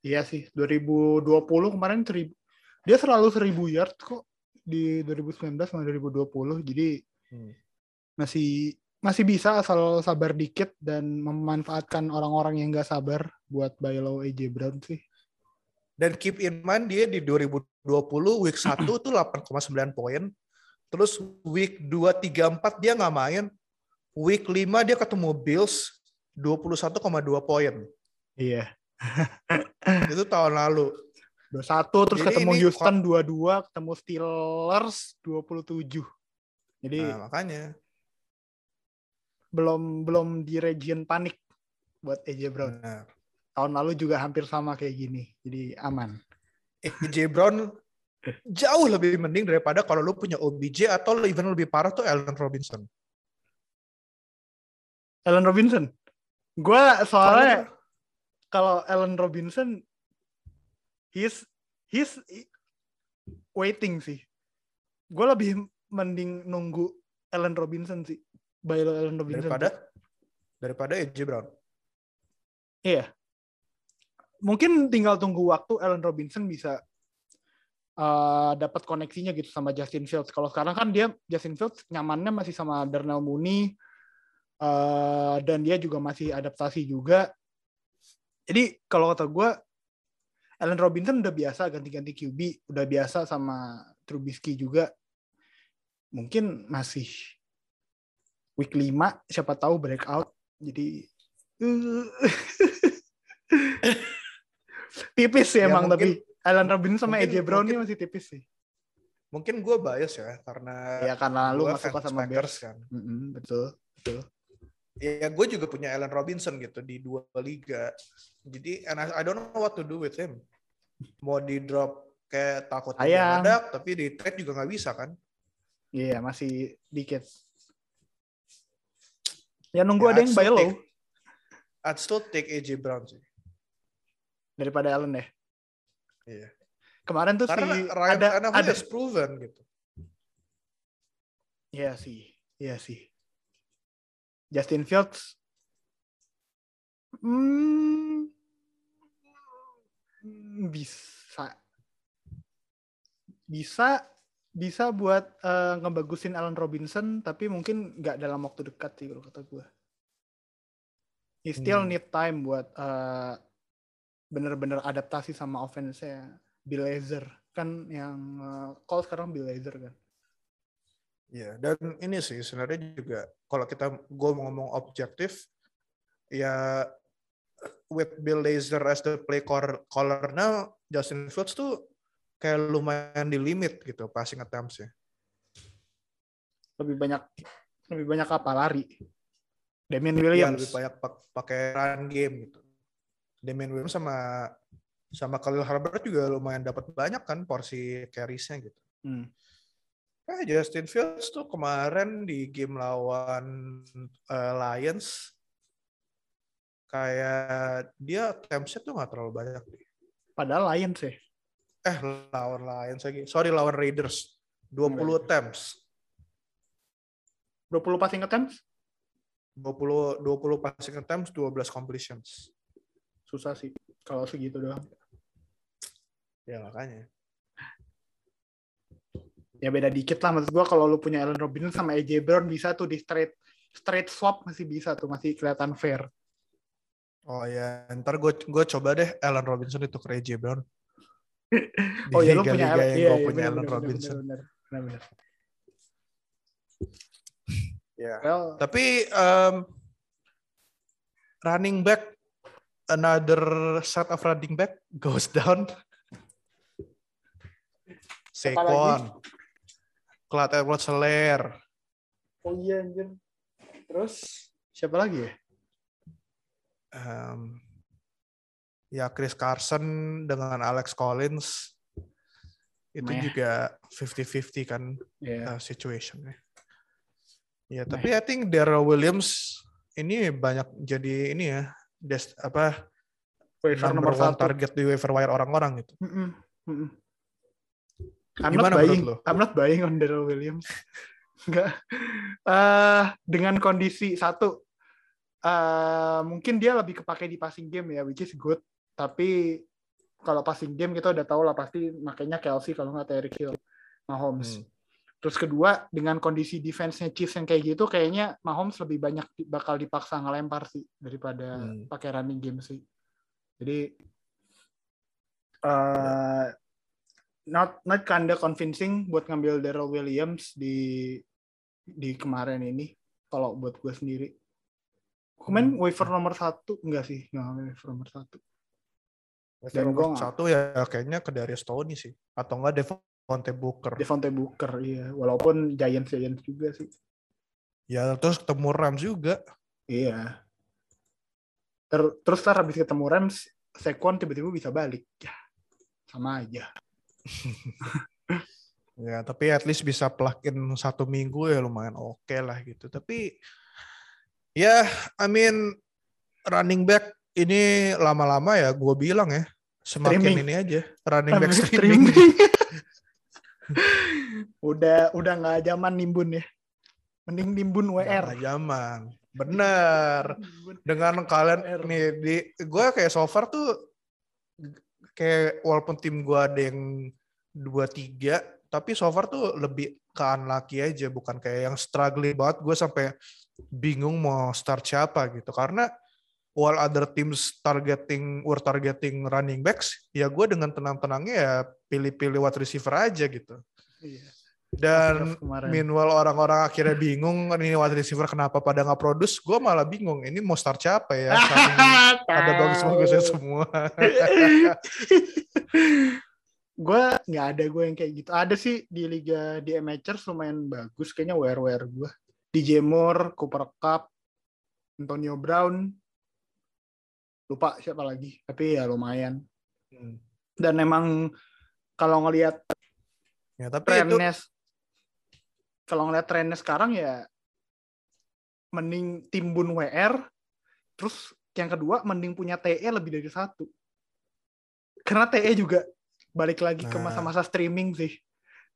iya sih. 2020 kemarin seribu. Dia selalu seribu yard kok di 2019 sama 2020. Jadi Hmm. masih masih bisa asal sabar dikit dan memanfaatkan orang-orang yang nggak sabar buat buy low AJ Brown sih. Dan keep in mind dia di 2020 week 1 tuh 8,9 poin. Terus week 2, 3, 4 dia nggak main. Week 5 dia ketemu Bills 21,2 poin. Iya. Itu tahun lalu. 21 terus Jadi ketemu Houston 22, ketemu Steelers 27. Jadi Nah, makanya. belum belum di region panik buat AJ Brown. Nah, Tahun lalu juga hampir sama kayak gini. Jadi aman. AJ Brown jauh lebih mending daripada kalau lu punya OBJ atau even lebih parah tuh Allen Robinson. Allen Robinson. Gua soalnya kalau Allen Robinson he's he's waiting sih. Gue lebih mending nunggu Allen Robinson sih. By Allen Robinson. daripada daripada AJ Brown. Iya. Mungkin tinggal tunggu waktu Allen Robinson bisa uh, dapat koneksinya gitu sama Justin Fields. Kalau sekarang kan dia Justin Fields nyamannya masih sama Darnell Mooney uh, dan dia juga masih adaptasi juga. Jadi kalau kata gue Allen Robinson udah biasa ganti-ganti QB, udah biasa sama Trubisky juga. Mungkin masih week 5 siapa tahu breakout. Jadi uh, tipis sih Ya, emang mungkin- tapi Allen Robinson sama mungkin- AJ Brown mungkin- ini masih tipis sih. Mungkin gue bias ya karena Ya karena lu fans sama Bears. kan. Mm-mm, betul, betul. Ya gue juga punya Allen Robinson gitu di dua liga. Jadi and I, I don't know what to do with him. Mau di drop kayak takut meledak, tapi di trade juga nggak bisa kan. Iya, masih dikit. Ya nunggu Ya, ada yang buy still low take- I'd still take AJ Brown sih. daripada Allen ya. Iya. Kemarin tuh Karena si Ryan ada ada proven gitu. Iya sih, iya sih. Justin Fields, hmm, bisa, bisa, bisa buat eh, ngebagusin Allen Robinson, tapi mungkin nggak dalam waktu dekat sih kalau kata gue. He still Hmm. need time buat eh, bener-bener adaptasi sama offense-nya Bill Lazor kan yang uh, call sekarang Bill Lazor kan. Iya, dan ini sih sebenarnya juga kalau kita gue mau ngomong objektif, ya with Bill Lazor as the play caller now, Justin Fields tuh kayak lumayan di limit gitu passing attempts ya. Lebih banyak lebih banyak apa lari? Damian Iya, Williams. lebih banyak pak- pakai run game gitu. Damian Williams sama sama Khalil Herbert juga lumayan dapat banyak kan porsi carries-nya gitu. Hmm. Eh, Justin Fields tuh kemarin di game lawan eh, Lions kayak dia attempts-nya tuh nggak terlalu banyak. deh. Padahal Lions ya. Eh, lawan Lions lagi. Sorry, lawan Raiders. 20 attempts. 20 passing attempts 20 20 passing attempts, 12 completions. susah sih kalau segitu doang. Ya makanya. Ya beda dikit lah maksud gua kalau lu punya Allen Robinson sama AJ Brown bisa tuh di straight straight swap masih bisa tuh masih kelihatan fair. Oh ya, ntar gue gue coba deh Allen Robinson itu ke AJ Brown. Di oh ya lu punya Allen, iya, gue iya, punya Allen Robinson. bener, bener, bener, bener. Ya. Well, Tapi um, running back another set of running back goes down. Saquon, Clyde Edwards Helaire, oh iya anjir. Terus siapa lagi ya? um, ya Chris Carson dengan Alex Collins itu Meh. juga 50-50 kan Ya. uh, situationnya. Ya, tapi I think Darrell Williams ini banyak jadi ini ya, des, apa Waiver number nomor one satu. target di waiver wire orang-orang gitu. Mm-mm, mm-mm. I'm Gimana not buying. I'm not buying on Darrell Williams. Enggak. Eh, dengan kondisi satu, eh, mungkin dia lebih kepake di passing game ya, which is good. Tapi kalau passing game kita udah tahu lah pasti makanya Kelsey kalau nggak Tyreek Hill, Mahomes. Hmm. Terus kedua, dengan kondisi defense-nya Chiefs yang kayak gitu, kayaknya Mahomes lebih banyak bakal dipaksa ngelempar sih daripada Hmm. pakai running game sih. Jadi eh not not kinda convincing buat ngambil Darrell Williams di di kemarin ini kalau buat gue sendiri. Kemarin Hmm. waiver nomor satu enggak sih nggak waiver nomor satu. Waiver Dan nomor gua satu ya kayaknya ke Darius Stoney sih, atau enggak Devontae Booker. Devontae Booker iya, walaupun Giants Giants juga sih. Ya terus ketemu Rams juga. Iya. Ter- terus ntar habis ketemu Rams, Saquon tiba-tiba bisa balik. Ya, sama aja. Ya, tapi at least bisa plug-in satu minggu ya lumayan oke lah gitu. Tapi ya, I mean running back ini lama-lama ya gue bilang ya semakin Streaming. ini aja running back Habis streaming. udah udah nggak zaman nimbun ya. Mending nimbun WR. Nggak zaman. Bener. Dengan kalian nih di gue kayak so far tuh kayak walaupun tim gue ada yang dua tiga tapi so far tuh lebih ke unlucky aja bukan kayak yang struggling banget. Gue sampai bingung mau start siapa gitu. Karena while other teams targeting were targeting running backs ya gue dengan tenang-tenangnya ya pilih-pilih wide receiver aja gitu. Iya. Dan meanwhile orang-orang akhirnya bingung ini wide receiver kenapa pada nggak produce gue malah bingung ini mau start siapa ya ada bagus-bagusnya semua gue nggak ada gue yang kayak gitu. Ada sih di liga di amateurs lumayan bagus kayaknya WR WR gue. DJ Moore, Cooper Cup, Antonio Brown, lupa siapa lagi. Tapi ya lumayan. Hmm. Dan emang kalau ngelihat ya tapi itu kalau ngelihat trennya sekarang ya mending timbun WR, terus yang kedua mending punya TE lebih dari satu. Karena TE juga balik lagi ke Nah. masa-masa streaming sih.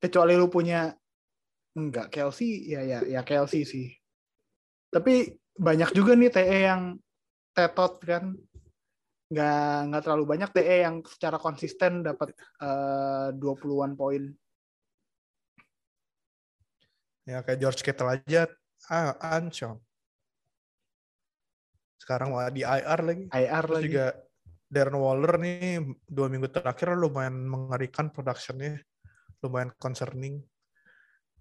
Kecuali lu punya enggak Kelsey ya ya ya Kelsey sih. Tapi banyak juga nih TE yang tetot kan. Nggak nggak terlalu banyak TE yang secara konsisten dapat eh, 20-an poin. Ya kayak George Kittle aja ah, ancam sekarang di IR lagi IR terus lagi. juga Darren Waller nih dua minggu terakhir lumayan mengerikan productionnya, lumayan concerning.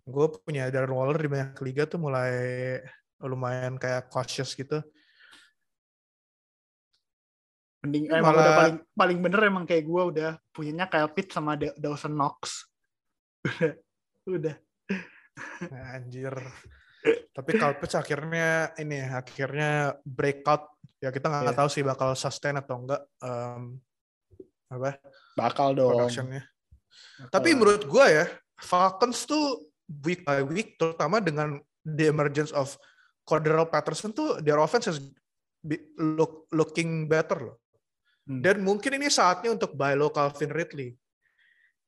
Gue punya Darren Waller di banyak liga tuh mulai lumayan kayak cautious gitu. Mending emang Malah- udah paling paling bener emang kayak gue udah punyanya Kyle Pitts sama Da- Dawson Knox. udah. Udah. Anjir. Tapi Calpits akhirnya ini akhirnya breakout. Ya kita nggak Iya. tahu sih bakal sustain atau enggak em, apa Bakal dong. productionnya. Tapi menurut gua ya Falcons tuh week by week terutama dengan the emergence of Cordero Patterson tuh their offense is look, looking better loh. Hmm. Dan mungkin ini saatnya untuk buy low Calvin Ridley.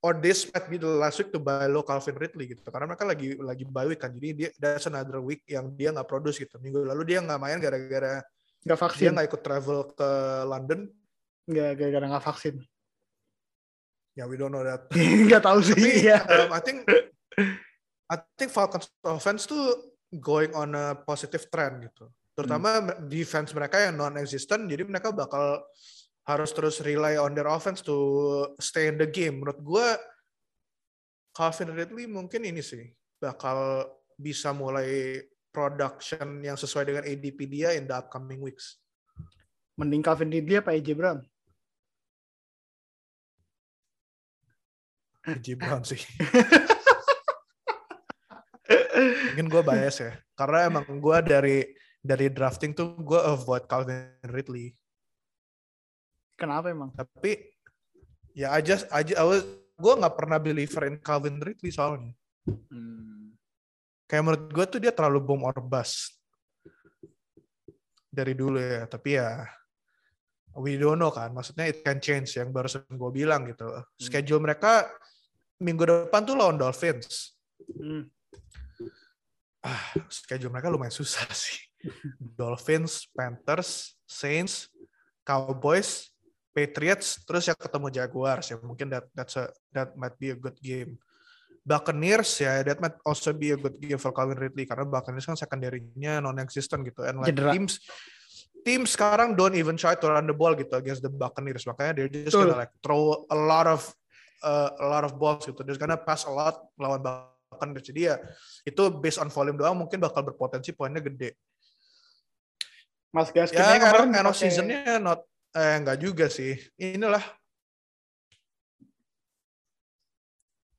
Or this might be the last week to buy low Calvin Ridley gitu. Karena mereka lagi lagi bye week kan. Jadi dia that's another week yang dia nggak produce gitu. Minggu lalu dia nggak main gara-gara nggak dia vaksin. nggak ikut travel ke London. Nggak gara-gara nggak vaksin. Ya we don't know that. Nggak tahu sih. Tapi Iya. um, I think I think Falcons offense tuh going on a positive trend gitu. Terutama Hmm. defense mereka yang non-existent, jadi mereka bakal harus terus rely on their offense to stay in the game. Menurut gue, Calvin Ridley mungkin ini sih bakal bisa mulai production yang sesuai dengan ADP dia in the upcoming weeks. Mending Calvin Ridley apa AJ Brown? AJ Brown sih. Mungkin gue bias ya. Karena emang gue dari dari drafting tuh gue avoid Calvin Ridley. Kenapa emang? Tapi ya aja aja gue nggak pernah believer in Calvin Ridley soalnya. Hmm. Kayak menurut gue tuh dia terlalu boom or bust dari dulu ya. Tapi ya we don't know kan. Maksudnya it can change yang barusan gue bilang gitu. Schedule mereka minggu depan tuh lawan Dolphins. Hmm. ah, schedule mereka lumayan susah sih. Dolphins, Panthers, Saints, Cowboys, Patriots, terus ya ketemu Jaguars ya mungkin that that's a, that might be a good game. Buccaneers ya that might also be a good game for Calvin Ridley karena Buccaneers kan secondary-nya non-existent gitu and like Cedera. teams teams sekarang don't even try to run the ball gitu against the Buccaneers makanya they're just Betul. gonna like throw a lot of uh, a lot of balls gitu. They're gonna pass a lot lawan Buccaneers jadi ya itu based on volume doang mungkin bakal berpotensi poinnya gede. Mas Gaskin Ya, kemarin end of dipakai- seasonnya not eh enggak juga sih. Inilah.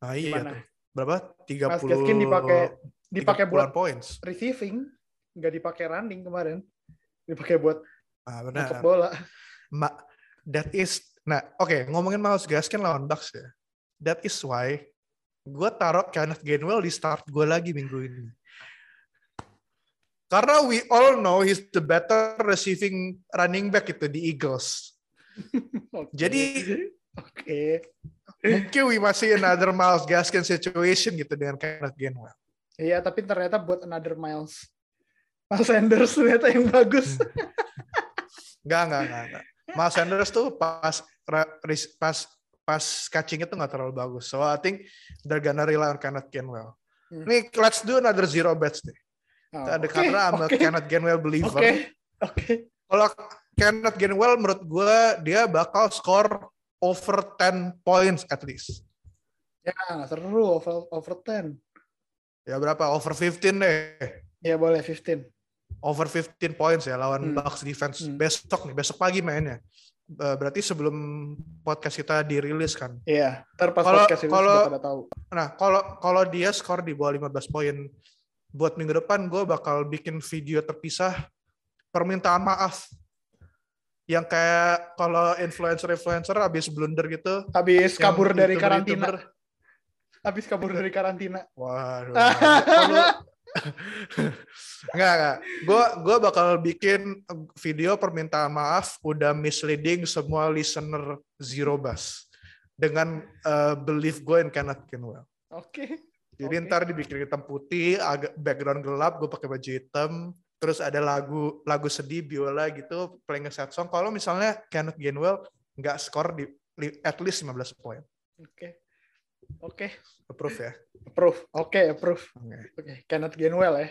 Nah iya Gimana? tuh. Berapa? 30 Mas Gaskin dipakai dipakai 30-an buat points. receiving, nggak dipakai running kemarin. Dipakai buat Ah, benar. bola. Ma that is nah, oke, ngomongin Miles Gaskin lawan Bucks ya. That is why gue taruh Kenneth Gainwell di start gue lagi minggu ini. Karena we all know he's the better receiving running back itu di Eagles. Oke. Jadi- oke. Mungkin we masih another Miles Gaskin situation gitu dengan Kenneth Gainwell. Iya, tapi ternyata buat another Miles. Miles Sanders ternyata yang bagus. Enggak, enggak, enggak, enggak. Miles Sanders tuh pas pas pas catching itu nggak terlalu bagus. So I think they're gonna rely on Kenneth Gainwell. Hmm. Nih, let's do another zero bets deh. Oh, Ada oke, karena I'm a oke, Kenneth Gainwell believer. Oke. Oke. Kalau Kenneth Gainwell menurut gue dia bakal score over 10 points at least. Ya, seru over over 10. Ya berapa? Over 15 deh. Ya boleh 15. Over 15 points ya lawan Hmm. Bucks defense Hmm. besok nih, besok pagi mainnya. Eh, Berarti sebelum podcast kita dirilis kan. Iya, ntar pas Kalau- podcast ini kalau- sudah pada tahu. Nah, kalau kalau dia skor di bawah 15 poin, buat minggu depan gue bakal bikin video terpisah permintaan maaf. Yang kayak kalau influencer-influencer habis blunder gitu. Habis kabur dari YouTuber-YouTuber, karantina. Habis kabur dari karantina. Waduh. Kalau Enggak, enggak. Gue gua bakal bikin video permintaan maaf udah misleading semua listener Zero Bus dengan eh, belief gue in Kenneth Gainwell. Oke. Jadi Oke. ntar dibikin hitam putih, agak background gelap, gue pakai baju hitam, terus ada lagu lagu sedih biola gitu, playing a sad song. Kalau misalnya Kenneth Gainwell nggak skor di at least 15 poin, Oke. Oke. approve ya. Approve. Oke, approve. Oke, Oke, Kenneth Gainwell ya.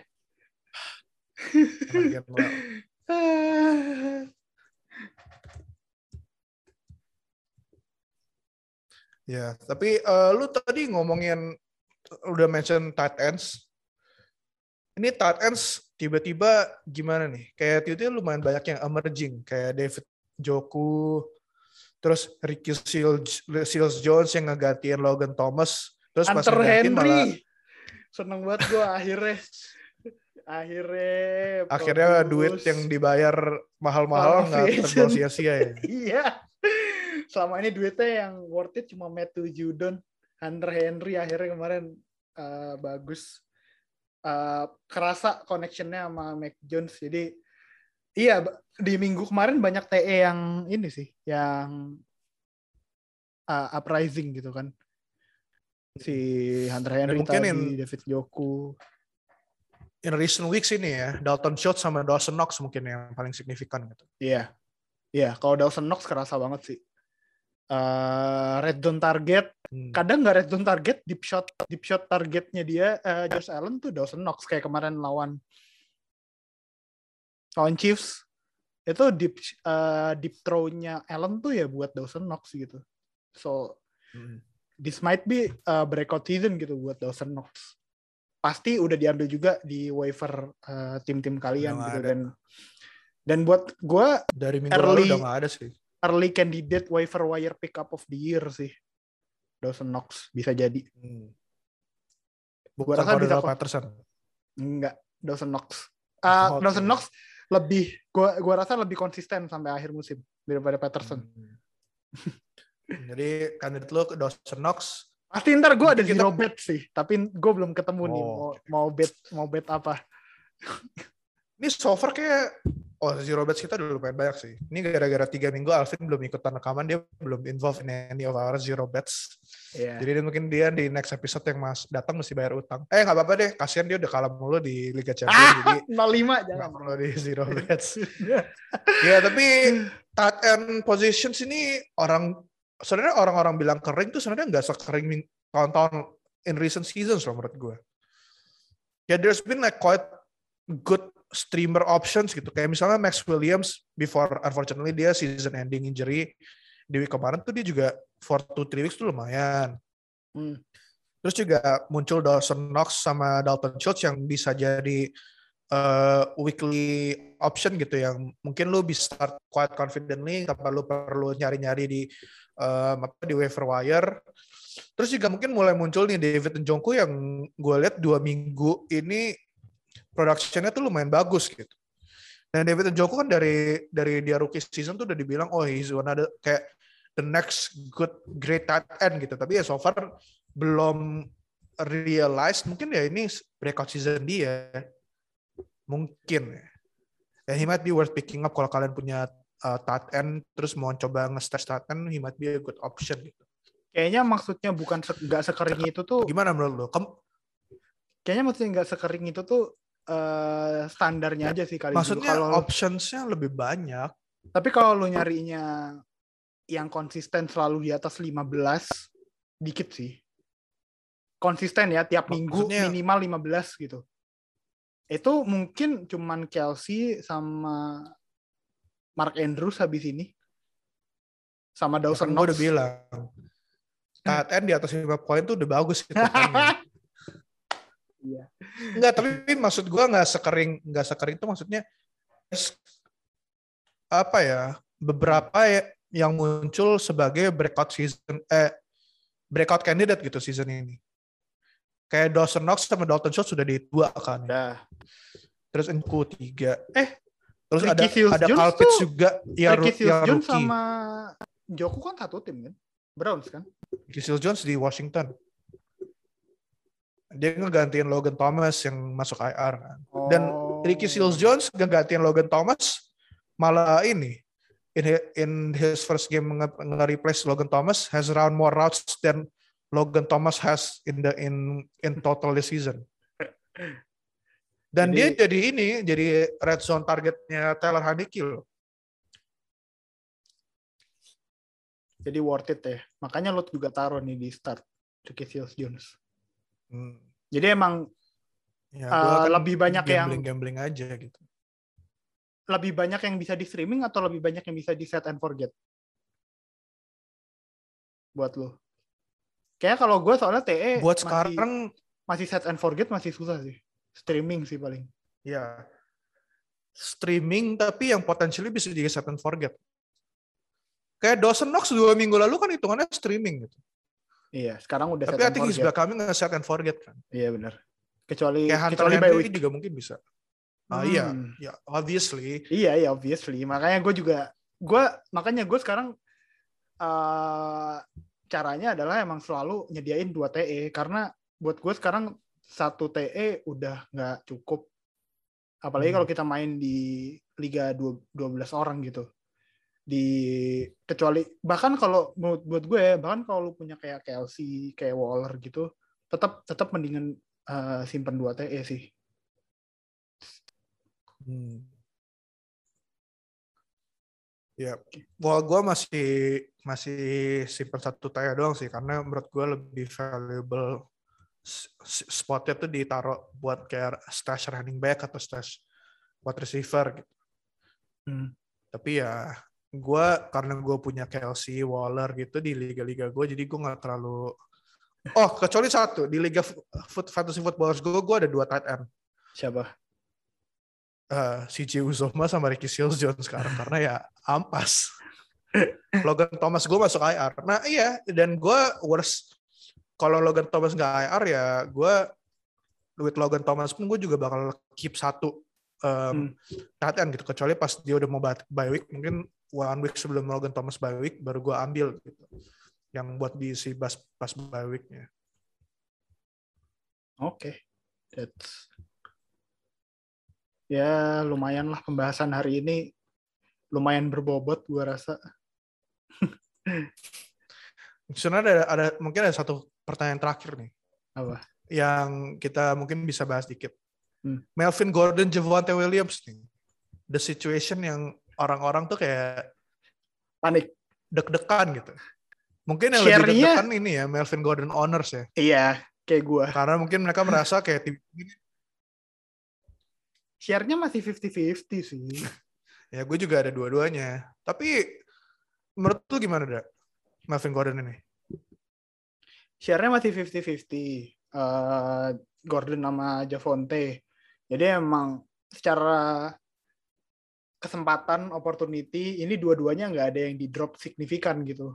Kenneth Gainwell. Ya, tapi uh, lu tadi ngomongin udah mention tight ends. Ini tight ends tiba-tiba gimana nih? Kayak tiba-tiba lumayan banyak yang emerging, kayak David Joku, terus Ricky Seals, Seals Jones yang ngegantiin Logan Thomas, terus Hunter Henry. Malah, Seneng banget gue akhirnya. akhirnya akhirnya duit yang dibayar mahal-mahal nggak terbawa sia-sia ya. iya selama ini duitnya yang worth it cuma Matthew Judon, Hunter Henry akhirnya kemarin uh, bagus. Uh, kerasa connectionnya sama Mac Jones. Jadi iya di minggu kemarin banyak TE yang ini sih, yang uh, uprising gitu kan. Si Hunter Henry Mungkin tadi, in, David Joku. In recent weeks ini ya, Dalton Schultz sama Dawson Knox mungkin yang paling signifikan gitu. Iya. Iya, kalau Dawson Knox kerasa banget sih uh, red zone target. Hmm. kadang nggak red zone target deep shot deep shot targetnya dia uh, Josh Allen tuh Dawson Knox kayak kemarin lawan lawan Chiefs. Itu deep uh, deep throw-nya Allen tuh ya buat Dawson Knox gitu. So hmm. this might be a breakout season gitu buat Dawson Knox. Pasti udah diambil juga di waiver uh, tim-tim kalian gitu. dan dan buat gue dari minggu early, lalu udah gak ada sih early candidate waiver wire pickup of the year sih. Dawson Knox bisa jadi. Hmm. Bukan rasa bisa Patterson. Enggak, Dawson Knox. Uh, oh, Dawson Knox lebih gua gua rasa lebih konsisten sampai akhir musim daripada Patterson. Hmm. Jadi kandidat lo ke Dawson Knox. Pasti ntar gue ada kita... zero bet sih, tapi gue belum ketemu oh. nih mau mau bet mau bet apa. Ini so far kayak Oh, zero bets kita udah lumayan banyak sih. Ini gara-gara tiga minggu Alvin belum ikutan rekaman, dia belum involved in any of our zero bets. Yeah. Jadi mungkin dia di next episode yang mas datang mesti bayar utang. Eh nggak apa-apa deh, kasihan dia udah kalah mulu di Liga Champions. Ah, jadi 05 jangan. perlu di zero bets. ya tapi tight end positions ini orang sebenarnya orang-orang bilang kering tuh sebenarnya nggak sekering tahun-tahun in recent seasons loh menurut gue. Ya yeah, there's been like quite good streamer options gitu. Kayak misalnya Max Williams before unfortunately dia season ending injury di week kemarin tuh dia juga for two three weeks tuh lumayan. Hmm. Terus juga muncul Dawson Knox sama Dalton Schultz yang bisa jadi uh, weekly option gitu yang mungkin lu bisa start quite confidently tanpa lu perlu nyari-nyari di uh, di waiver wire. Terus juga mungkin mulai muncul nih David Njoku yang gue lihat dua minggu ini productionnya tuh lumayan bagus gitu. Dan David Njoku kan dari dari dia rookie season tuh udah dibilang oh he's one of the, kayak the next good great tight end gitu. Tapi ya so far belum realize mungkin ya ini breakout season dia. Mungkin ya. Ya he might be worth picking up kalau kalian punya uh, tight end terus mau coba nge-stash tight end he might be a good option gitu. Kayaknya maksudnya bukan nggak se sekering itu tuh. Gimana menurut lo? Kamu kayaknya maksudnya nggak sekering itu tuh uh, standarnya aja sih kali Maksudnya kalau optionsnya lebih banyak. Tapi kalau lu nyarinya yang konsisten selalu di atas 15 dikit sih. Konsisten ya tiap minggu Maksudnya, minimal 15 gitu. Itu mungkin cuman Kelsey sama Mark Andrews habis ini. Sama ya Dawson ya, Knox. udah bilang. Tight end di atas 5 poin tuh udah bagus gitu. Iya. Enggak, tapi maksud gua nggak sekering nggak sekering itu maksudnya apa ya beberapa ya, yang muncul sebagai breakout season eh breakout candidate gitu season ini. Kayak Dawson Knox sama Dalton Schultz sudah di dua kan. Ya. Terus Enku tiga. Eh, terus Ricky ada ada Calpits juga ya, Ricky yang Jones sama Joku kan satu tim kan? Browns kan? Ricky Jones di Washington dia ngegantiin Logan Thomas yang masuk IR kan. Oh. Dan Ricky Seals Jones ngegantiin Logan Thomas malah ini in in his first game nge-replace Logan Thomas has around more routes than Logan Thomas has in the in in total this season. Dan jadi, dia jadi ini jadi red zone targetnya Taylor Haneke loh. Jadi worth it ya. Makanya lo juga taruh nih di start Ricky Seals Jones. Hmm. Jadi emang ya, uh, lebih banyak gambling, yang gambling aja gitu. Lebih banyak yang bisa di streaming atau lebih banyak yang bisa di set and forget? Buat lo. Kayaknya kalau gue soalnya TE Buat masih, sekarang masih set and forget masih susah sih. Streaming sih paling. ya streaming tapi yang potentially bisa jadi set and forget. Kayak Dawson Knox dua minggu lalu kan hitungannya streaming gitu. Iya, sekarang udah Tapi I think forget. becoming a set and forget kan. Iya benar. Kecuali Kayak Hunter kecuali Henry juga mungkin bisa. Ah iya, Hmm. ya obviously. Iya, iya obviously. Makanya gue juga gue makanya gue sekarang eh caranya adalah emang selalu nyediain dua TE karena buat gue sekarang satu TE udah nggak cukup. Apalagi Hmm. kalau kita main di liga dua- 12 orang gitu. Di kecuali bahkan kalau menurut buat gue ya, bahkan kalau lu punya kayak Kelsey, kayak Waller gitu, tetap tetap mendingan eh, simpen dua TE sih. Hmm. Ya, well gue masih masih simpen satu taya doang sih karena menurut gue lebih valuable spotnya tuh ditaruh buat kayak stash running back atau stash wide receiver gitu. Hmm. Tapi ya gue karena gue punya Kelsey, Waller gitu di liga-liga gue jadi gue nggak terlalu Oh, kecuali satu di liga foot, fantasy footballers gue, gue ada dua tight end. Siapa? eh CJ Uzoma sama Ricky Seals Jones sekarang karena ya ampas. Logan Thomas gue masuk IR. Nah iya dan gue worst kalau Logan Thomas nggak IR ya gue with Logan Thomas pun gue juga bakal keep satu um, end gitu kecuali pas dia udah mau bye week mungkin one week sebelum Logan Thomas bye week baru gue ambil gitu yang buat diisi pas pas bye weeknya. Oke, that's ya lumayan lah pembahasan hari ini lumayan berbobot gua rasa. Sebenarnya ada, ada mungkin ada satu pertanyaan terakhir nih. Apa? yang kita mungkin bisa bahas dikit. Hmm. Melvin Gordon, Javante Williams nih. The situation yang orang-orang tuh kayak Panik. deg-degan gitu. Mungkin yang lebih deg-degan ini ya Melvin Gordon owners ya. Iya, kayak gua. Karena mungkin mereka merasa kayak tim ini Share-nya masih 50-50 sih. ya gue juga ada dua-duanya. Tapi menurut lu gimana, Da? Melvin Gordon ini? Share-nya masih 50-50. Eh, Gordon sama Javonte. Jadi emang secara kesempatan, opportunity, ini dua-duanya nggak ada yang di drop signifikan gitu.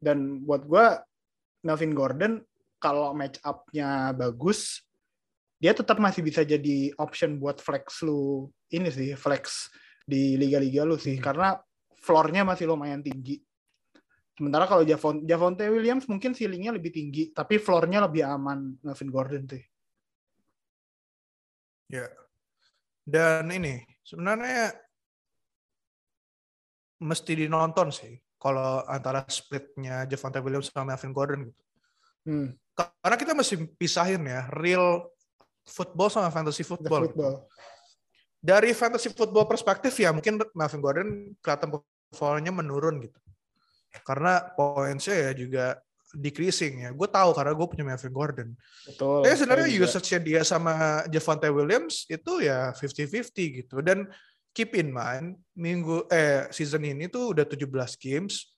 Dan buat gua Melvin Gordon kalau match up-nya bagus, dia tetap masih bisa jadi option buat flex lu ini sih, flex di liga-liga lu sih. Hmm. Karena floor-nya masih lumayan tinggi. Sementara kalau Javon, Javonte Williams mungkin ceilingnya lebih tinggi, tapi floor-nya lebih aman Melvin Gordon tuh. Ya. Dan ini sebenarnya mesti dinonton sih kalau antara splitnya Javante Williams sama Melvin Gordon gitu. Hmm, Karena kita mesti pisahin ya real football sama fantasy football. gitu. football. Dari fantasy football perspektif ya mungkin Melvin Gordon kelihatan performanya menurun gitu. Karena pointsnya ya juga decreasing ya. Gue tahu karena gue punya Melvin Gordon. Betul. Tapi sebenarnya usage-nya dia sama Javante Williams itu ya 50-50 gitu. Dan keep in mind, minggu eh season ini tuh udah 17 games.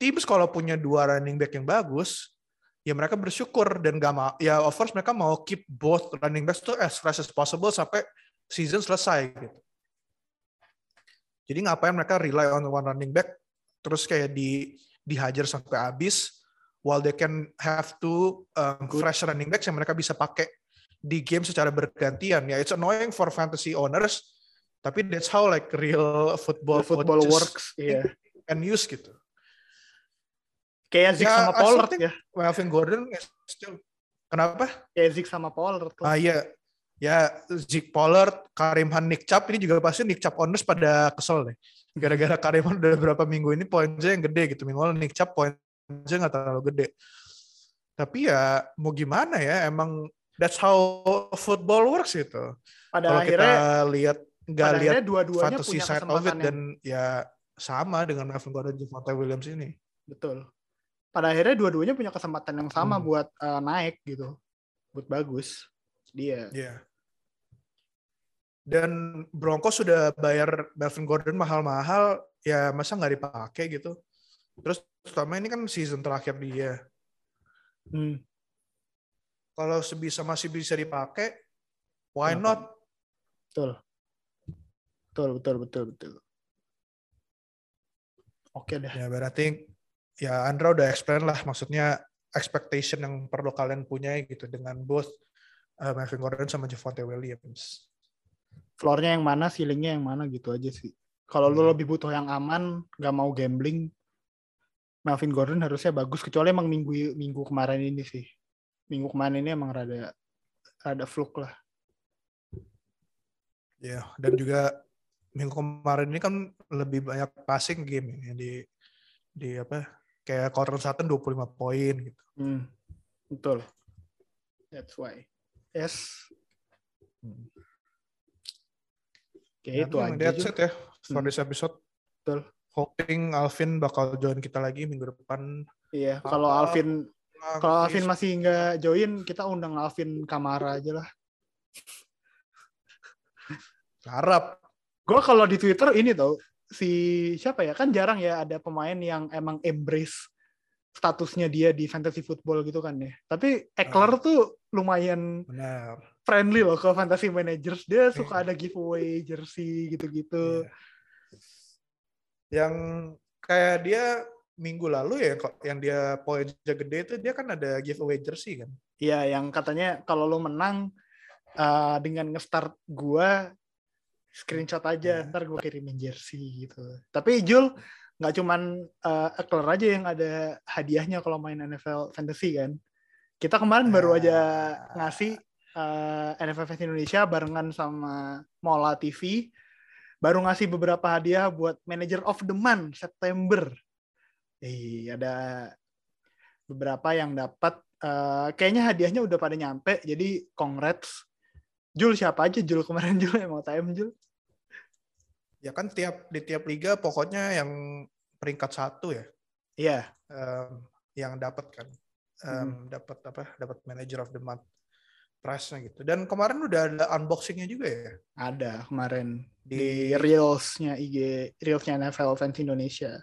Teams kalau punya dua running back yang bagus, ya mereka bersyukur dan gak mau, ya of course mereka mau keep both running backs tuh as fresh as possible sampai season selesai gitu. Jadi ngapain mereka rely on one running back terus kayak di dihajar sampai habis while they can have two um, fresh running backs yang mereka bisa pakai di game secara bergantian ya it's annoying for fantasy owners tapi that's how like real football, The football works, iya. can use gitu. Kayak Zeke Ya, sama Pollard ya. Melvin Gordon still kenapa? Kayak Zeke sama Pollard. ah iya. Ya Zeke Pollard Karim Han Nick Chubb ini juga pasti Nick Chubb owners pada kesel deh. Gara-gara Karim Han udah berapa minggu ini poinnya yang gede gitu. Minggu lalu Nick Chubb poinnya nggak terlalu gede. Tapi ya mau gimana ya emang that's how football works gitu. Pada kalau kita akhirnya, lihat nggak lihat dua-duanya fantasy punya side of it yang dan ya sama dengan Melvin Gordon dan Javonte Williams ini betul. Pada akhirnya dua-duanya punya kesempatan yang sama Hmm. buat eh, naik gitu, buat bagus. Dia. Iya. Dan Broncos sudah bayar Melvin Gordon mahal-mahal, ya masa nggak dipakai gitu. Terus terutama ini kan season terakhir dia. Hmm. Kalau sebisa masih bisa dipakai, why Kenapa? not? Betul. Betul, betul, betul, betul. Oke deh. Ya berarti ya Andra udah explain lah maksudnya expectation yang perlu kalian punya gitu dengan both uh, Melvin Gordon sama Javonte Williams. Floornya yang mana, ceilingnya yang mana gitu aja sih. Kalau Hmm. lebih butuh yang aman, nggak mau gambling, Melvin Gordon harusnya bagus. Kecuali emang minggu minggu kemarin ini sih. Minggu kemarin ini emang rada rada fluke lah. Ya, dan juga minggu kemarin ini kan lebih banyak passing game ya di di apa kayak quarter satu 25 poin gitu. Hmm, betul. That's why. Yes. Hmm. Oke, Ya, itu aja. That's it ya for Hmm. this episode. Betul. Hoping Alvin bakal join kita lagi minggu depan. Iya, kalau Alvin kalau Alvin masih nggak join, kita undang Alvin Kamara aja lah. harap Gue kalau di Twitter ini tau si siapa ya kan jarang ya ada pemain yang emang embrace statusnya dia di fantasy football gitu kan ya. Tapi Eckler Ah. tuh lumayan benar. friendly loh ke fantasy managers. Dia suka Iya. ada giveaway jersey gitu-gitu. Iya. Yang kayak dia minggu lalu ya kok yang dia poinnya gede itu dia kan ada giveaway jersey kan. Iya, yang katanya kalau lo menang uh, dengan nge-start gua screenshot aja, Iya. ntar gue kirimin jersey gitu. Tapi Jul nggak cuman uh, Eckler aja yang ada hadiahnya kalau main NFL Fantasy kan. Kita kemarin baru aja Ah. ngasih uh, NFL Fantasy Indonesia barengan sama Mola TV baru ngasih beberapa hadiah buat Manager of the Month September. Eh, ada beberapa yang dapat eh, kayaknya hadiahnya udah pada nyampe jadi congrats Jul siapa aja Jul? Kemarin Jul mau time Jul. Ya kan tiap di tiap liga pokoknya yang peringkat satu ya. Iya. Em, yang dapat kan. Hmm. Em, dapat apa? Dapat manager of the month prize-nya gitu. Dan kemarin udah ada unboxingnya juga ya? Ada kemarin. Di, di reelsnya IG reelsnya NFL Fans Indonesia.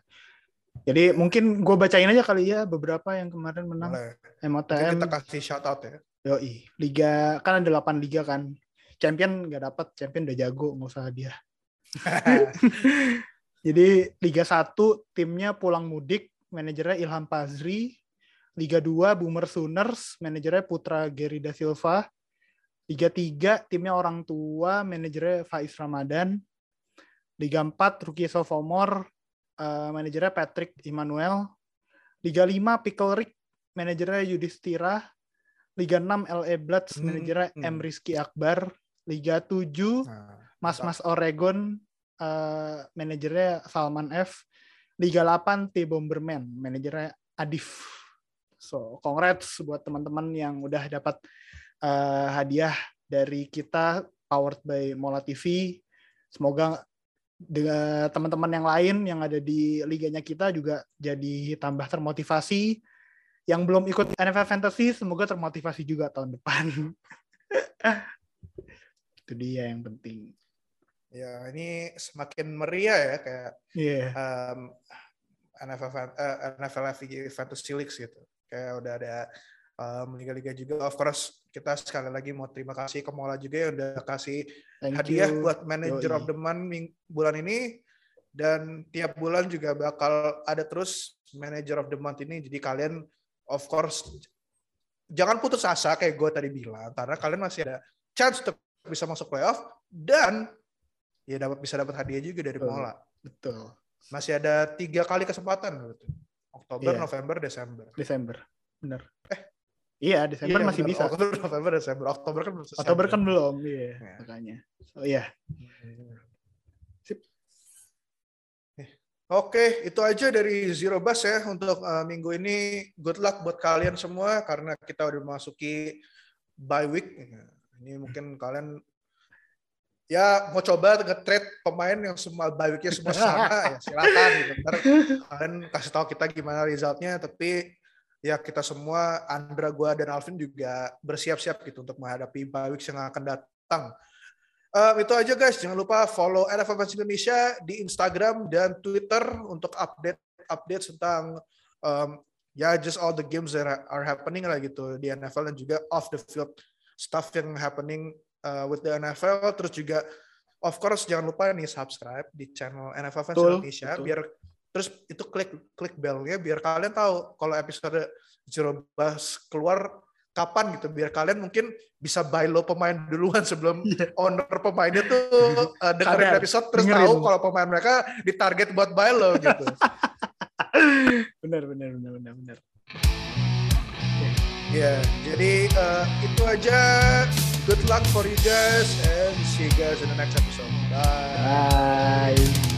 Jadi mungkin gue bacain aja kali ya beberapa yang kemarin menang. Boleh. Mungkin MOTM kita kasih shout out ya Yoi. Liga kan ada 8 liga kan. Champion nggak dapat, champion udah jago, nggak usah dia. Jadi Liga 1 timnya pulang mudik, manajernya Ilham Pazri. Liga 2 Boomer Sooners, manajernya Putra Geri Da Silva. Liga 3 timnya orang tua, manajernya Faiz Ramadan. Liga 4 Rookie Sophomore, eh, manajernya Patrick Immanuel. Liga 5 Pickle Rick, manajernya Yudhistira. Liga 6 LA Bloods, Hmm, manajernya hmm. M Rizky Akbar. Liga 7 nah, Mas Mas Oregon, eh, manajernya Salman F. Liga 8 T Bomberman, manajernya Adif. So, congrats buat teman-teman yang udah dapat eh, hadiah dari kita powered by Mola TV. Semoga dengan teman-teman yang lain yang ada di liganya kita juga jadi tambah termotivasi. Yang belum ikut NFL Fantasy semoga termotivasi juga tahun depan. Itu dia yang penting. ya ini semakin meriah ya kayak Iya. em, NFL fan- eh, NFL Fantasy League gitu kayak udah ada em, liga-liga juga of course kita sekali lagi mau terima kasih ke Mola juga yang udah kasih Thank hadiah you. buat manager Yoi. of the month bulan ini dan tiap bulan juga bakal ada terus manager of the month ini jadi kalian of course jangan putus asa kayak gue tadi bilang karena kalian masih ada chance untuk bisa masuk playoff dan ya dapat bisa dapat hadiah juga dari Betul. Mola Betul. masih ada tiga kali kesempatan berarti. Oktober, Iya. November, Desember. Desember. Bener. Iya, Desember Iya, masih benar. bisa. Oktober, November, Desember. Oktober kan belum. Oktober kan belum, iya, Iya. makanya. So iya. Sip. Oke, itu aja dari Zero Bus ya untuk uh, minggu ini. Good luck buat kalian semua karena kita udah memasuki bye week. Ini mungkin kalian ya mau coba nge-trade pemain yang semua bye week-nya semua sama ya silakan gitu. Ntar kalian kasih tahu kita gimana resultnya tapi ya kita semua Andra gua dan Alvin juga bersiap-siap gitu untuk menghadapi bye week yang akan datang. Um, itu aja guys, jangan lupa follow NFL Fans Indonesia di Instagram dan Twitter untuk update update tentang um, ya just all the games that are happening lah gitu di NFL dan juga off the field stuff yang happening uh, with the NFL terus juga of course jangan lupa nih subscribe di channel NFL Fans Betul, Indonesia betul. biar terus itu klik klik bellnya biar kalian tahu kalau episode Zero Bus keluar kapan gitu biar kalian mungkin bisa buy low pemain duluan sebelum Iya. owner pemainnya tuh uh, dengerin Sadar, episode terus dengerin. tahu kalau pemain mereka ditarget buat buy low gitu. benar benar benar benar benar Ya, jadi uh, itu aja. Good luck for you guys and see you guys in the next episode. Bye. bye